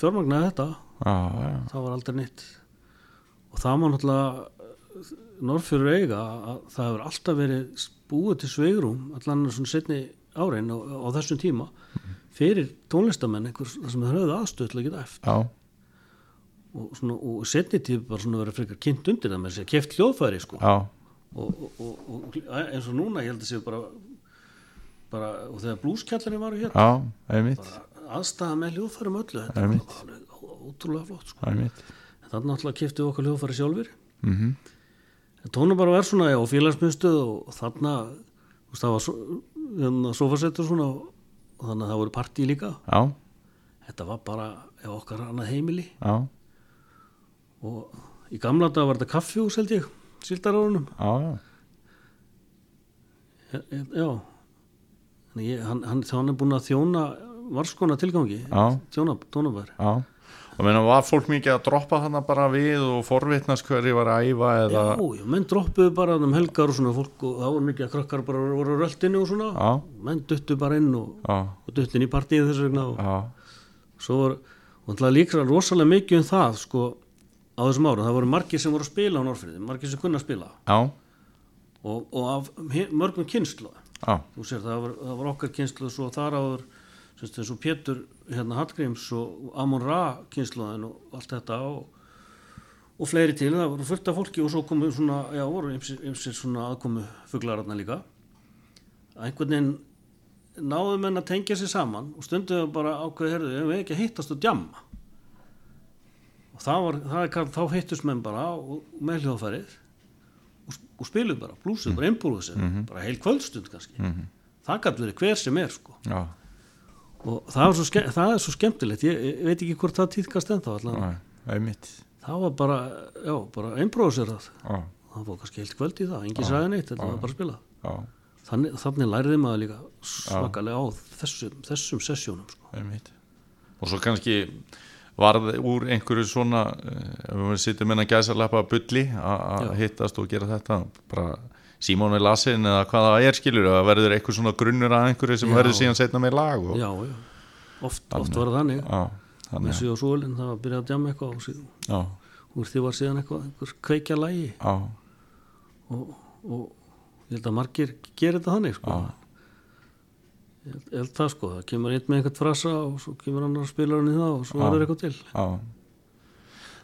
fjármagnaði þetta. Já, já, það var aldrei nýtt og það má náttúrulega Norrfjörur eiga að það hefur alltaf verið búið til sveigrum allan svona setni árein á, á þessum tíma fyrir tónlistamenn einhver sem höfðu aðstöð til að geta eftir já, og, svona, og setni tíma bara svona verið frekar kynnt undir það með þess að keft hljóðfæri sko. Já, og, og, og, eins og núna ég held að séu bara, bara og þegar blúskjallarinn var hér já, einmitt, aðstæða með hljóðfærum öllu þetta Einmitt. var alveg ótrúlega flott sko. einmitt, en þannig náttúrulega keftu okkar hljóðfæri sjálfur mhm, en tónum bara verð svona og félagsmyndstöð og þarna þú veist, það var svo, hérna, sofasettur svona og, þannig að það voru partí líka. Já, þetta var bara okkar annað heimili. Já, og í gamla dag var þetta kaffjús held ég síldarárunum. Já, já, já Þannig ég, hann, hann, hann er búin að þjóna varskona tilgangi Já. þjóna, tónabær. Já, og meina var fólk mikið að droppa þarna bara við og forvitnast hverju var að æfa eða, Já, já, menn droppuðu bara um helgar og svona fólk og það voru mikið að krakkar bara voru á röltinu og svona. Já. menn duttu bara inn og, já, og duttu inn í partíið þess vegna og já, svo var, og líka rosalega mikið um það sko á þessum árum, það voru margir sem voru að spila á Norfriði, margir sem kunna að spila og, og af mörgum kynslu sér það var, það var okkar kynslu svo þar áður eins og Pétur hérna Hallgríms og Amon Ra kynsluðin og allt þetta og, og fleiri til, það voru fullt af fólki og svo komu svona, já, voru ymsir svona aðkomu fuglararna líka einhvern veginn náðu menn að tengja sér saman og stunduðu bara ákveði herðu, við ekki að hittast og djamma var, það kall, þá hittust menn bara með hljóðfærið og, og spiluðu bara, blúsuðu, bara einbúruðu sér bara heil kvöldstund kannski. Það gæti verið hver sem er sko. Já, og það svo, það er svo skemmtilegt ég, ég veit ekki hvort það týðkast já, einmitt, það var bara, já, bara sér það já, það var kannski heilt kvöld í það, engin sagði neitt þetta var bara að spila. Já, þannig, þannig læriði maður líka svakalega á þessum, þessum sessjónum sko. einmitt. Og svo kannski varð úr einhverju svona eh, ef við sittum inn að gæsa lappa bulli a- að Já. hittast og gera þetta bara Símón er lasin eða hvað það er skilur það verður eitthvað svona grunnur að einhverju sem Já. verður síðan setna með lag og, já, já, oft, oft var það þannig já, þessi og sólinn, það var að byrja að djama eitthvað og síðan, já, úr því var síðan eitthvað einhver kveikja lægi já, og, og ég held að margir gerir þetta þannig sko. held, ég held það sko. Það kemur einn með einhvern frasa og svo kemur annar spilarinn í það og svo verður eitthvað til. já.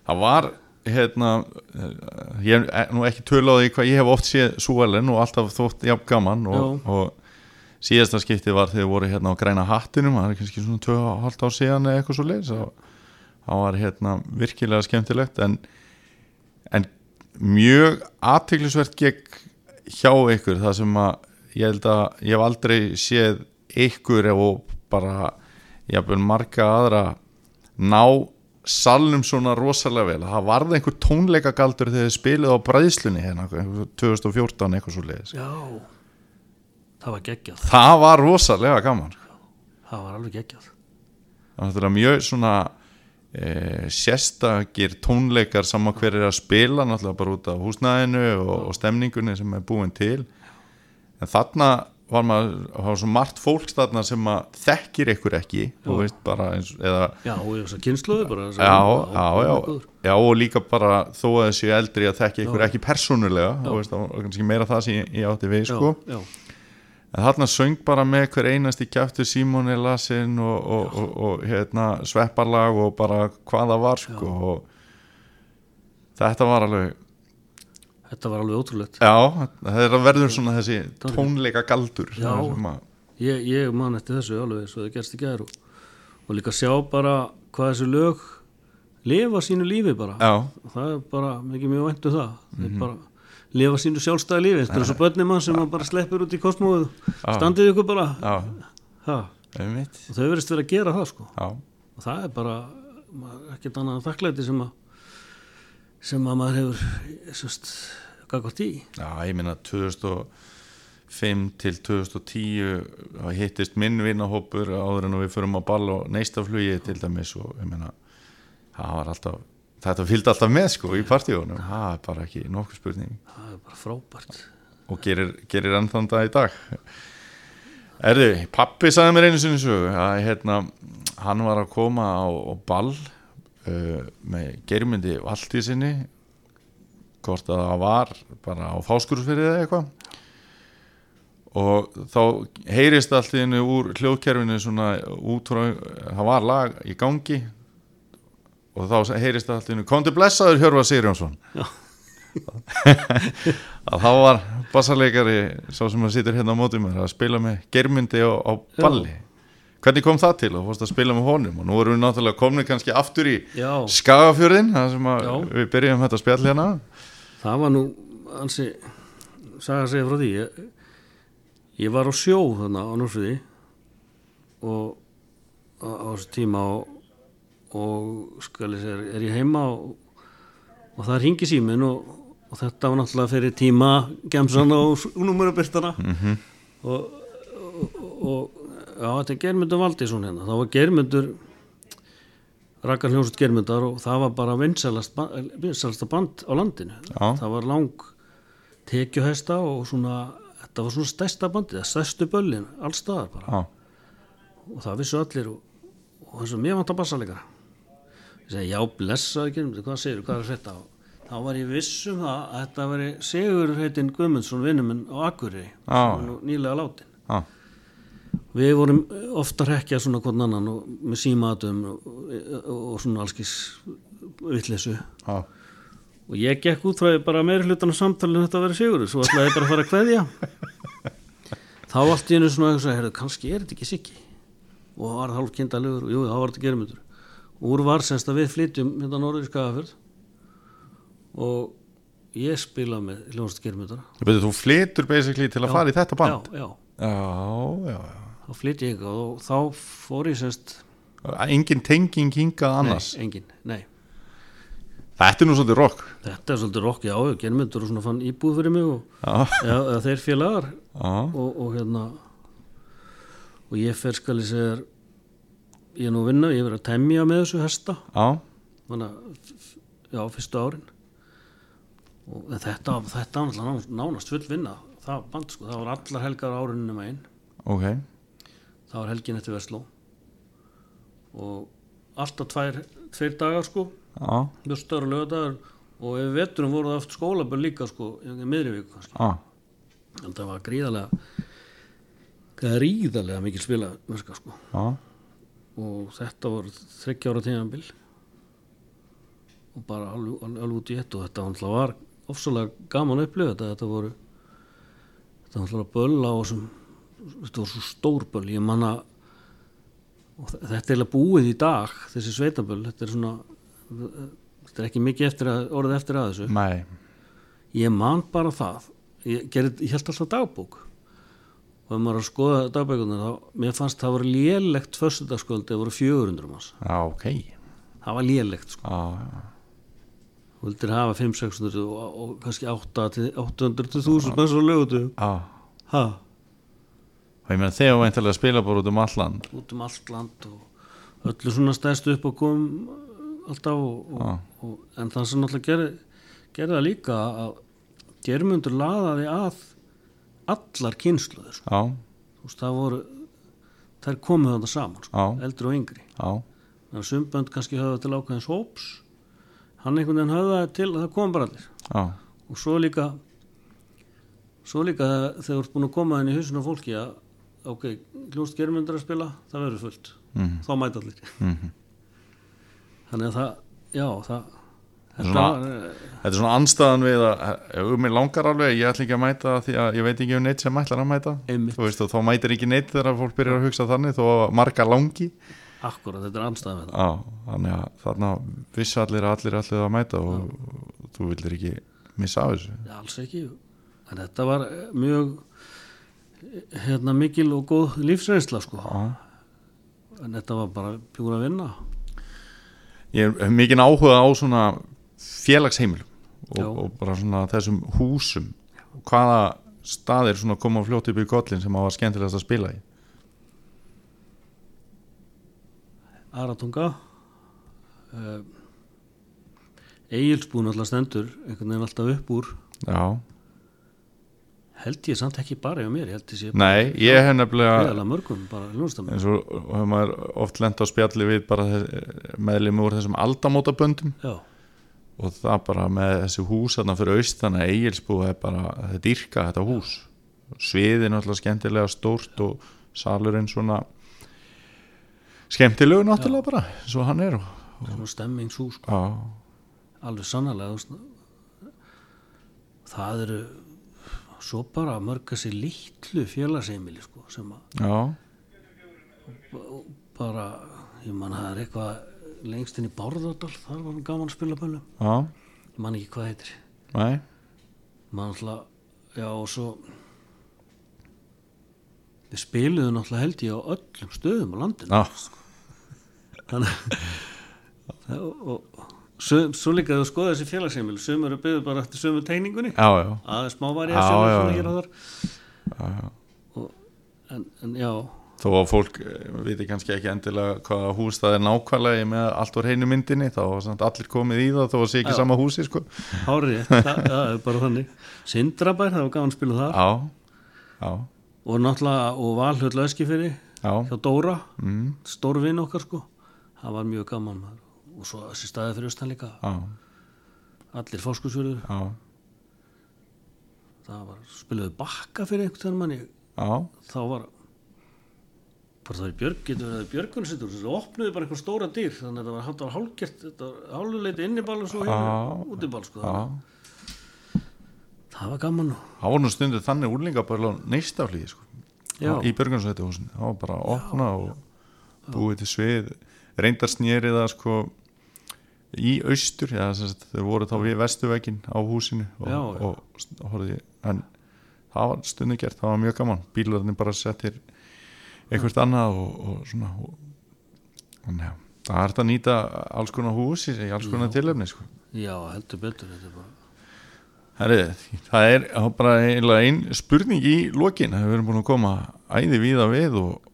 Það var hérna eh, ég hef nú ekki tölaði hvað ég hef oft séð Súelen og alltaf þótt jafn gaman og, og síðasta skipti var þegar voru hérna á græna hattinum það er kannski svona 2,5 ár síðan eða eitthvað svo leis það var hérna virkilega skemmtilegt en, en mjög aðteglisvert gegn hjá ykkur það sem að ég held að ég hef aldrei séð ykkur og bara jafnvel marga aðra ná salnum svona rosalega vel. Það varði einhver tónleikagaldur þegar þið spiluð á bræðslunni hérna 2014 eitthvað svo leiðis já, það var geggjað. Það var rosalega gaman það var alveg geggjað. Það er mjög svona e, sérstakir tónleikar saman hver er að spila náttúrulega bara út af húsnæðinu og, og stemningunni sem er búin til. En þarna var maður það var svo margt fólks þarna sem að þekkir ykkur ekki þú veist bara eins, eða já, og þess að kynsluðu bara já, já, já, já. og líka bara þó að þessi eldri að þekki ykkur ekki persónulega þú veist, það var kannski meira það sem ég, átti við sko. já, já, en þarna söng bara með hver einasti kjæftu Simon Elasin og, og, og, og hérna, svepparlag og bara hvað það var sko, og, þetta var alveg þetta var alveg ótrúlegt. Já, það er að verður svona þessi tónleika galdur. Já. að, ég, ég man eftir þessu alveg svo það gerst í gær og, og líka sjá bara hvað þessi lög lifa sínu lífi bara. Já, það er bara mikið mjög væntu það. Þeir bara lifa sínu sjálfstæði lífi. Þetta er svo börnum mann sem bara sleppur út í kosmóðu. Standið ykkur bara. Og þau verðist verið að gera það sko. Og það er bara ekkert annað þakklæti sem að sem að maður hefur sérst, gagvart í já, ég minna 2005 til 2010 það hittist minn vinnahópur áður en við förum á ball og neistaflugi til dæmis og ég það alltaf, þetta fylgdi alltaf með sko í partíunum, það er bara ekki nokkuð spurning. Það er bara frábært. Og gerir, gerir ennþann dag í dag. Erðu, pappi sagði mér einu sinni sögu að hérna, hann var að koma á, á ball uh, með germyndi valdi sinni hvort að það var bara á fáskursfyrið eða eitthvað. Og þá heyrist allt í hennu úr hljóðkerfinu svona út frá, það var lag í gangi og þá heyrist allt í hennu komdu blessaður Hjörvar Sigurjónsson. Já. [laughs] að þá var bassarleikari sá sem að situr hérna á móti mér að spila með germyndi á, á balli hvernig kom það til? Og fórst að spila með honum og nú erum við náttúrulega komin kannski aftur í já, Skagafjörðin það sem við byrjum þetta spjall hérna. Það var nú ansi saga að segja frá því ég, ég var á sjó þannig á Núrsviði og á, á þessu tíma og, og skal ég segja, er ég heima og, og það ringi síminn og, og þetta var náttúrulega fyrir tíma gemsan og númerabyrtana Mhm. og, og, og já, þetta er Germundur Valdísson hérna. Það var Germundur Rakkar hljómsveit Germundar og það var bara vinsalast band á landinu. Já. það var lang tekjuhesta og svona þetta var svona stærsta bandið, stærstu böllin allstaðar bara. Já, og það vissu allir og, og þess að mér vant að bassa líka ég segi já blessaði Germundur, hvað segir hvað er þetta þá var ég viss um það að þetta veri Sigur heitin Guðmundsson vinnuminn á nú nýlega látin já, Við vorum ofta að rekja svona hvern annan og með símaðum og, og, svona allskis vitleysu. Já, og ég gekk út frá því bara meiri hlutan af samtalinu þetta að vera sigur svo ætlaði ég bara að fara að kveðja. [laughs] Þá allt í einu svona að segja, kannski er þetta ekki siggi? Og það var hálf kindalegur og jú, þá var þetta gerumöndur og úr var semst að við flytjum hérna norður í Skagafjörð og ég spila með hljónast gerumöndara Betur, þú flytur basically til að fara í þetta band? Já, já, Já, já, já þá flyt ég eitthvað og þá fór ég semst Engin tenging hingað annars? Nei, engin, nei. Þetta er nú svolítið rock. Þetta er svolítið rokk, já, germyndur og svona fann íbúð fyrir mig og Já, eða þeir félagar. Já, og, og hérna og ég fer skal ég segja ég er nú að vinna, ég er verið að temja með þessu hesta. Já, þannig að, já, fyrstu árin. Og þetta, þetta var nánast full vinna það band, sko, það var allar helgar á árinu með einn, ok það var helgin eftir Vestló og alltaf tvær, tveir dagar, sko. Já, mjög störu lögadagur og ef við veturum voru það oft skólaböll líka sko, í miðri viku en það var gríðarlega gríðarlega mikil spila mörska, sko. já. Og þetta voru þryggja ára tíðanbil og bara alveg, alveg, út í ett og þetta var ofsalega gaman að upplifa þetta. Þetta voru þetta náttúrulega böll á þessum þetta voru svo stór böll ég manna þetta er búið í dag þessi sveitaböll þetta er svona þetta er ekki mikið eftir að, orðið eftir að þessu. Nei, ég man bara það. Ég, gerði, ég held alltaf dagbók. Og ef maður er að skoða dagbækunar þá, mér fannst það voru lélegt föstudagskvöld eða voru 400 manns. Já, ok. Það var lélegt sko. Já, þú vildir hafa 500-600 og, og kannski 8 til 800 til 1000 manns á lögutu ha, Og ég meina þegar þú veintilega spila bara út um allan út um allt land og öllu svona stærst upp og kom alltaf og, og, og, en það sem náttúrulega gerði, gerði það líka að germundur laðaði að allar kynsluður sko. Þú veist það voru þær komuð þetta saman sko, Já. eldri og yngri. Þannig að sumbönd kannski höfða til ákveðins hóps. Hann einhvern veginn höfða til að það kom bara allir. Já, og svo líka svo líka þegar þú ert búin að koma inn í husinu á fólki að ok, hljóst germyndir að spila það verður fullt, Mhm. þá mæta allir. Mhm, þannig að það, já það þetta svona- var, eh, Þetta er svona anstæðan við að ef mér langar alveg, ég ætla ekki að mæta því að ég veit ekki um neitt sem ætlar að mæta. Einmitt. þú veist og þá mætir ekki neitt þegar fólk byrjar að hugsa þannig þó marga langi. Akkurat, þetta er anstæða við það. Já, þannig að þarna vissi allir að allir allir að mæta og þú vildir ekki missa af þessu. Já, alls ekki. En þetta var eh, mjög hérna mikil og góð lífsreynsla sko. En þetta var bara bjúin að vinna. Ég hef mikið áhuga á svona félagsheimilum og, og bara svona þessum húsum. Hvaða staðir svona koma fljótt upp í kollin sem hafa skemmtilegast að spila í? Aratunga. Uh, Egilsbúin alltaf stendur einhvern veginn alltaf upp úr. Já, held ég samt ekki bara hjá mér, ég ég nei, ég hef nefnilega mörgum, bara eins og hefur maður oft lent á spjalli við bara meðlum úr þessum aldamótaböndum. Já, og það bara með þessi hús þarna fyrir austan að Egilsbú er bara þetta dyrka þetta hús. Sviðin alltaf skemmtilega stórt og salurinn svona skemmtilegu náttúrulega bara eins og hann er. Og, svona stemmingshús sko. já, alveg veist. það eru svo bara mörg þessi litlu félagsheimili sko, sem að bara, ég man það er eitthvað lengst inn í Bárðardal þar var hann gaman að spila bönnum já, ég man ekki hvað heitir. Nei. Man alltaf, já og svo við spiluðum náttúrulega held ég á öllum stöðum á landinu já, þannig [laughs] og, og svo, líka þú skoða þessi félagsheimili sömur eru byggðu bara eftir sömu tegningunni já, já, aðeins smá var Já, ég að og, en, en já, þó að fólk eh, viti kannski ekki endilega hvaða hús það er nákvæmlega með allt úr heinu myndinni þá samt allir komið í það þó að sé ekki Já. sama húsi sko. Hárið [laughs] það, það er bara þannig. Sindrabær, það var gaman að spila þar. Já, já, og náttúrulega, og Valhöll Öskifiri já. hjá Dóra, mm, stórvinn okkar sko. Það var mjög gaman maður. Og svo þessi staði fyrir austan líka. Já, allir fórskursfjörður, já, það var spilaðu bakka fyrir einhvern manni. Já. Þá var bara það er björg, getur verið björgunsittur það opnuði bara einhver stóra dýr þannig að þetta var, hálfgert þetta var hálfuleiti inniball og svo Já. hérna útiball sko. Já, það var gaman. Og það var nú stundu þannig úrlingabæla á neistaflíði sko. Já. í Björgunsvætti húsin það var bara að opna og búið til svið reyndar snýrið það sko í austur sagt, þau voru þá við vestuvegin á húsinu og, Já, já. og, og horfði en það var stundu gert, það var mjög gaman. Bílarnir bara settir eitthvað annað og, og svona og, og já, það er að nýta alls konar hús í alls konar tilefni sko. Já, heldur betur þetta er bara Herri, það er bara eiginlega ein spurning í lokin, það við erum búin að koma æði víða við og,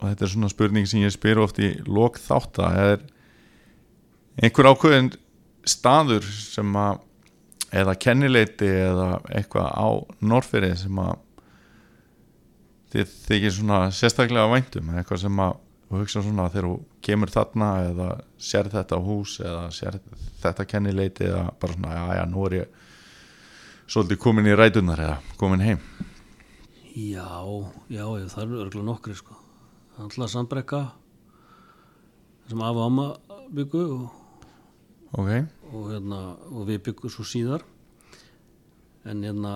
og þetta er svona spurning sem ég spyr oft í lok þátt það er einhver ákveðin staður sem að eða kennileiti eða eitthvað á Norfyrir sem að þið þykir svona sérstaklega væntum, eitthvað sem að hugsa svona þegar þú kemur þarna eða sér þetta hús eða sér þetta kennileiti eða bara svona, já já, nú er ég svolítið komin í rætunar eða komin heim. Já, já, það eru örgulega nokkri sko. Er alltaf sandbrekka sem af og amma byggu og, ok, og, hérna, og við byggum svo síðar. En hérna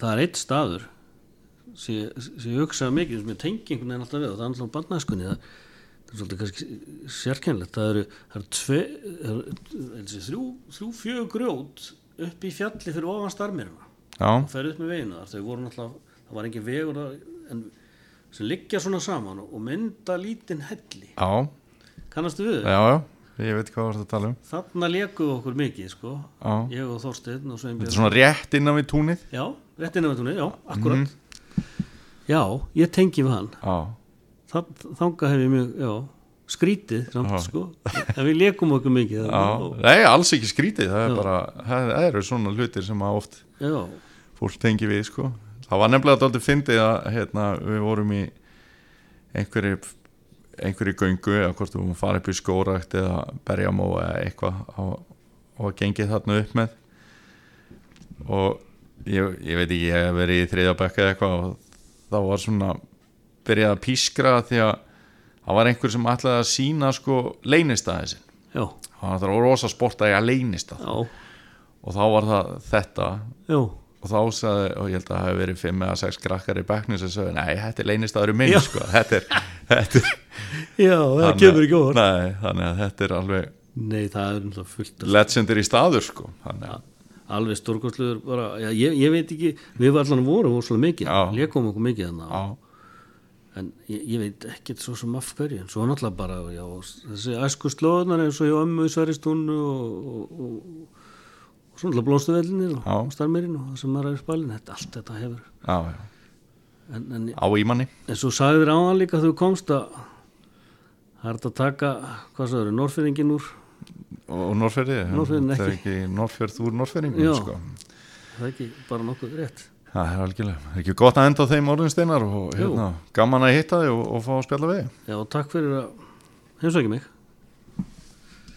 það er eitt staður sem ég, hugsaði mikið sem ég tengi einhvern veginn alltaf við og það er alltaf barnæskunni það, það er svolítið kannski sérkennlegt það eru, það eru tve, það eru, þrjú, þrjú fjögur grjót upp í fjalli fyrir ofan starmirina já, og fer upp með veginu þar. Þau voru náttúrulega, það var engin vegur en sem liggja svona saman og, og mynda lítinn helli. Já, kannastu við? Þau? Ég veit hvað þú ert að tala um. Þarna leikuðu okkur mikið sko. Já. ég og Þorsteinn og þetta Sveinbjörn er svona rétt innan við túnið. Já, rétt inn á vettúni, já, akkurat. Já, ég tengi við hann. Þanga hef ég mjög, já skrítið samt sko. En við leikum okkur mikið og, nei, alls ekki skrítið. Það er Já. bara, það eru svona hlutir sem að oft já, fólk tengi við sko. það var nefnilega dálítið fyndið að hérna, við vorum í einhverju einhverju göngu eða hvort að fara upp í skórakt eða berjamó eða eitthvað og, og gengið þarna upp með. Og ég, ég veit ekki, ég hef verið í þriðabekka eða eitthvað og það var svona byrjað að pískra því að það var einhver sem ætlaði að sína sko leynistæði sinn. Já, það var rosa sport að ég leynist það já, og þá var það þetta. Já, og þá sagði, og ég held að það hefði verið 5 eða 6 krakkar í bekknu sem sagði, nei, þetta er leynist aður minn, sko, þetta er, þetta er já, það kemur ekki óvart nei, þannig að þetta er alveg Nei, það er náttúrulega fullt í staður, sko. Þannig að, alveg stórkostluður bara, já, ég, ég veit ekki, við var allan og svolítið mikið, Já. leikum okkur mikið þannig en ég, ég veit ekkert svo sem af hverju, en svo náttúrulega bara já, þessi æsku slóðunar eins og hjá ömmu í Sveristúnu og, og, og, og svo náttúrulega blómstuvellinir og starmirinn og það sem er í spalin þetta, allt þetta hefur já, já, en, en, á ímanni en svo sagðir áðan líka þegar þú komst að það er að taka, hvað sagður, norrfyrringin úr og Norrferði, það er ekki. Norrferð úr Norrferðingum, Já. sko. Það er ekki bara nokkuð rétt. Það er algjörlega, það er ekki gott að enda á þeim orðinsteinar og hérna, gaman að hitta þig og, og fá að spjalla við já, takk fyrir að heimsækja mig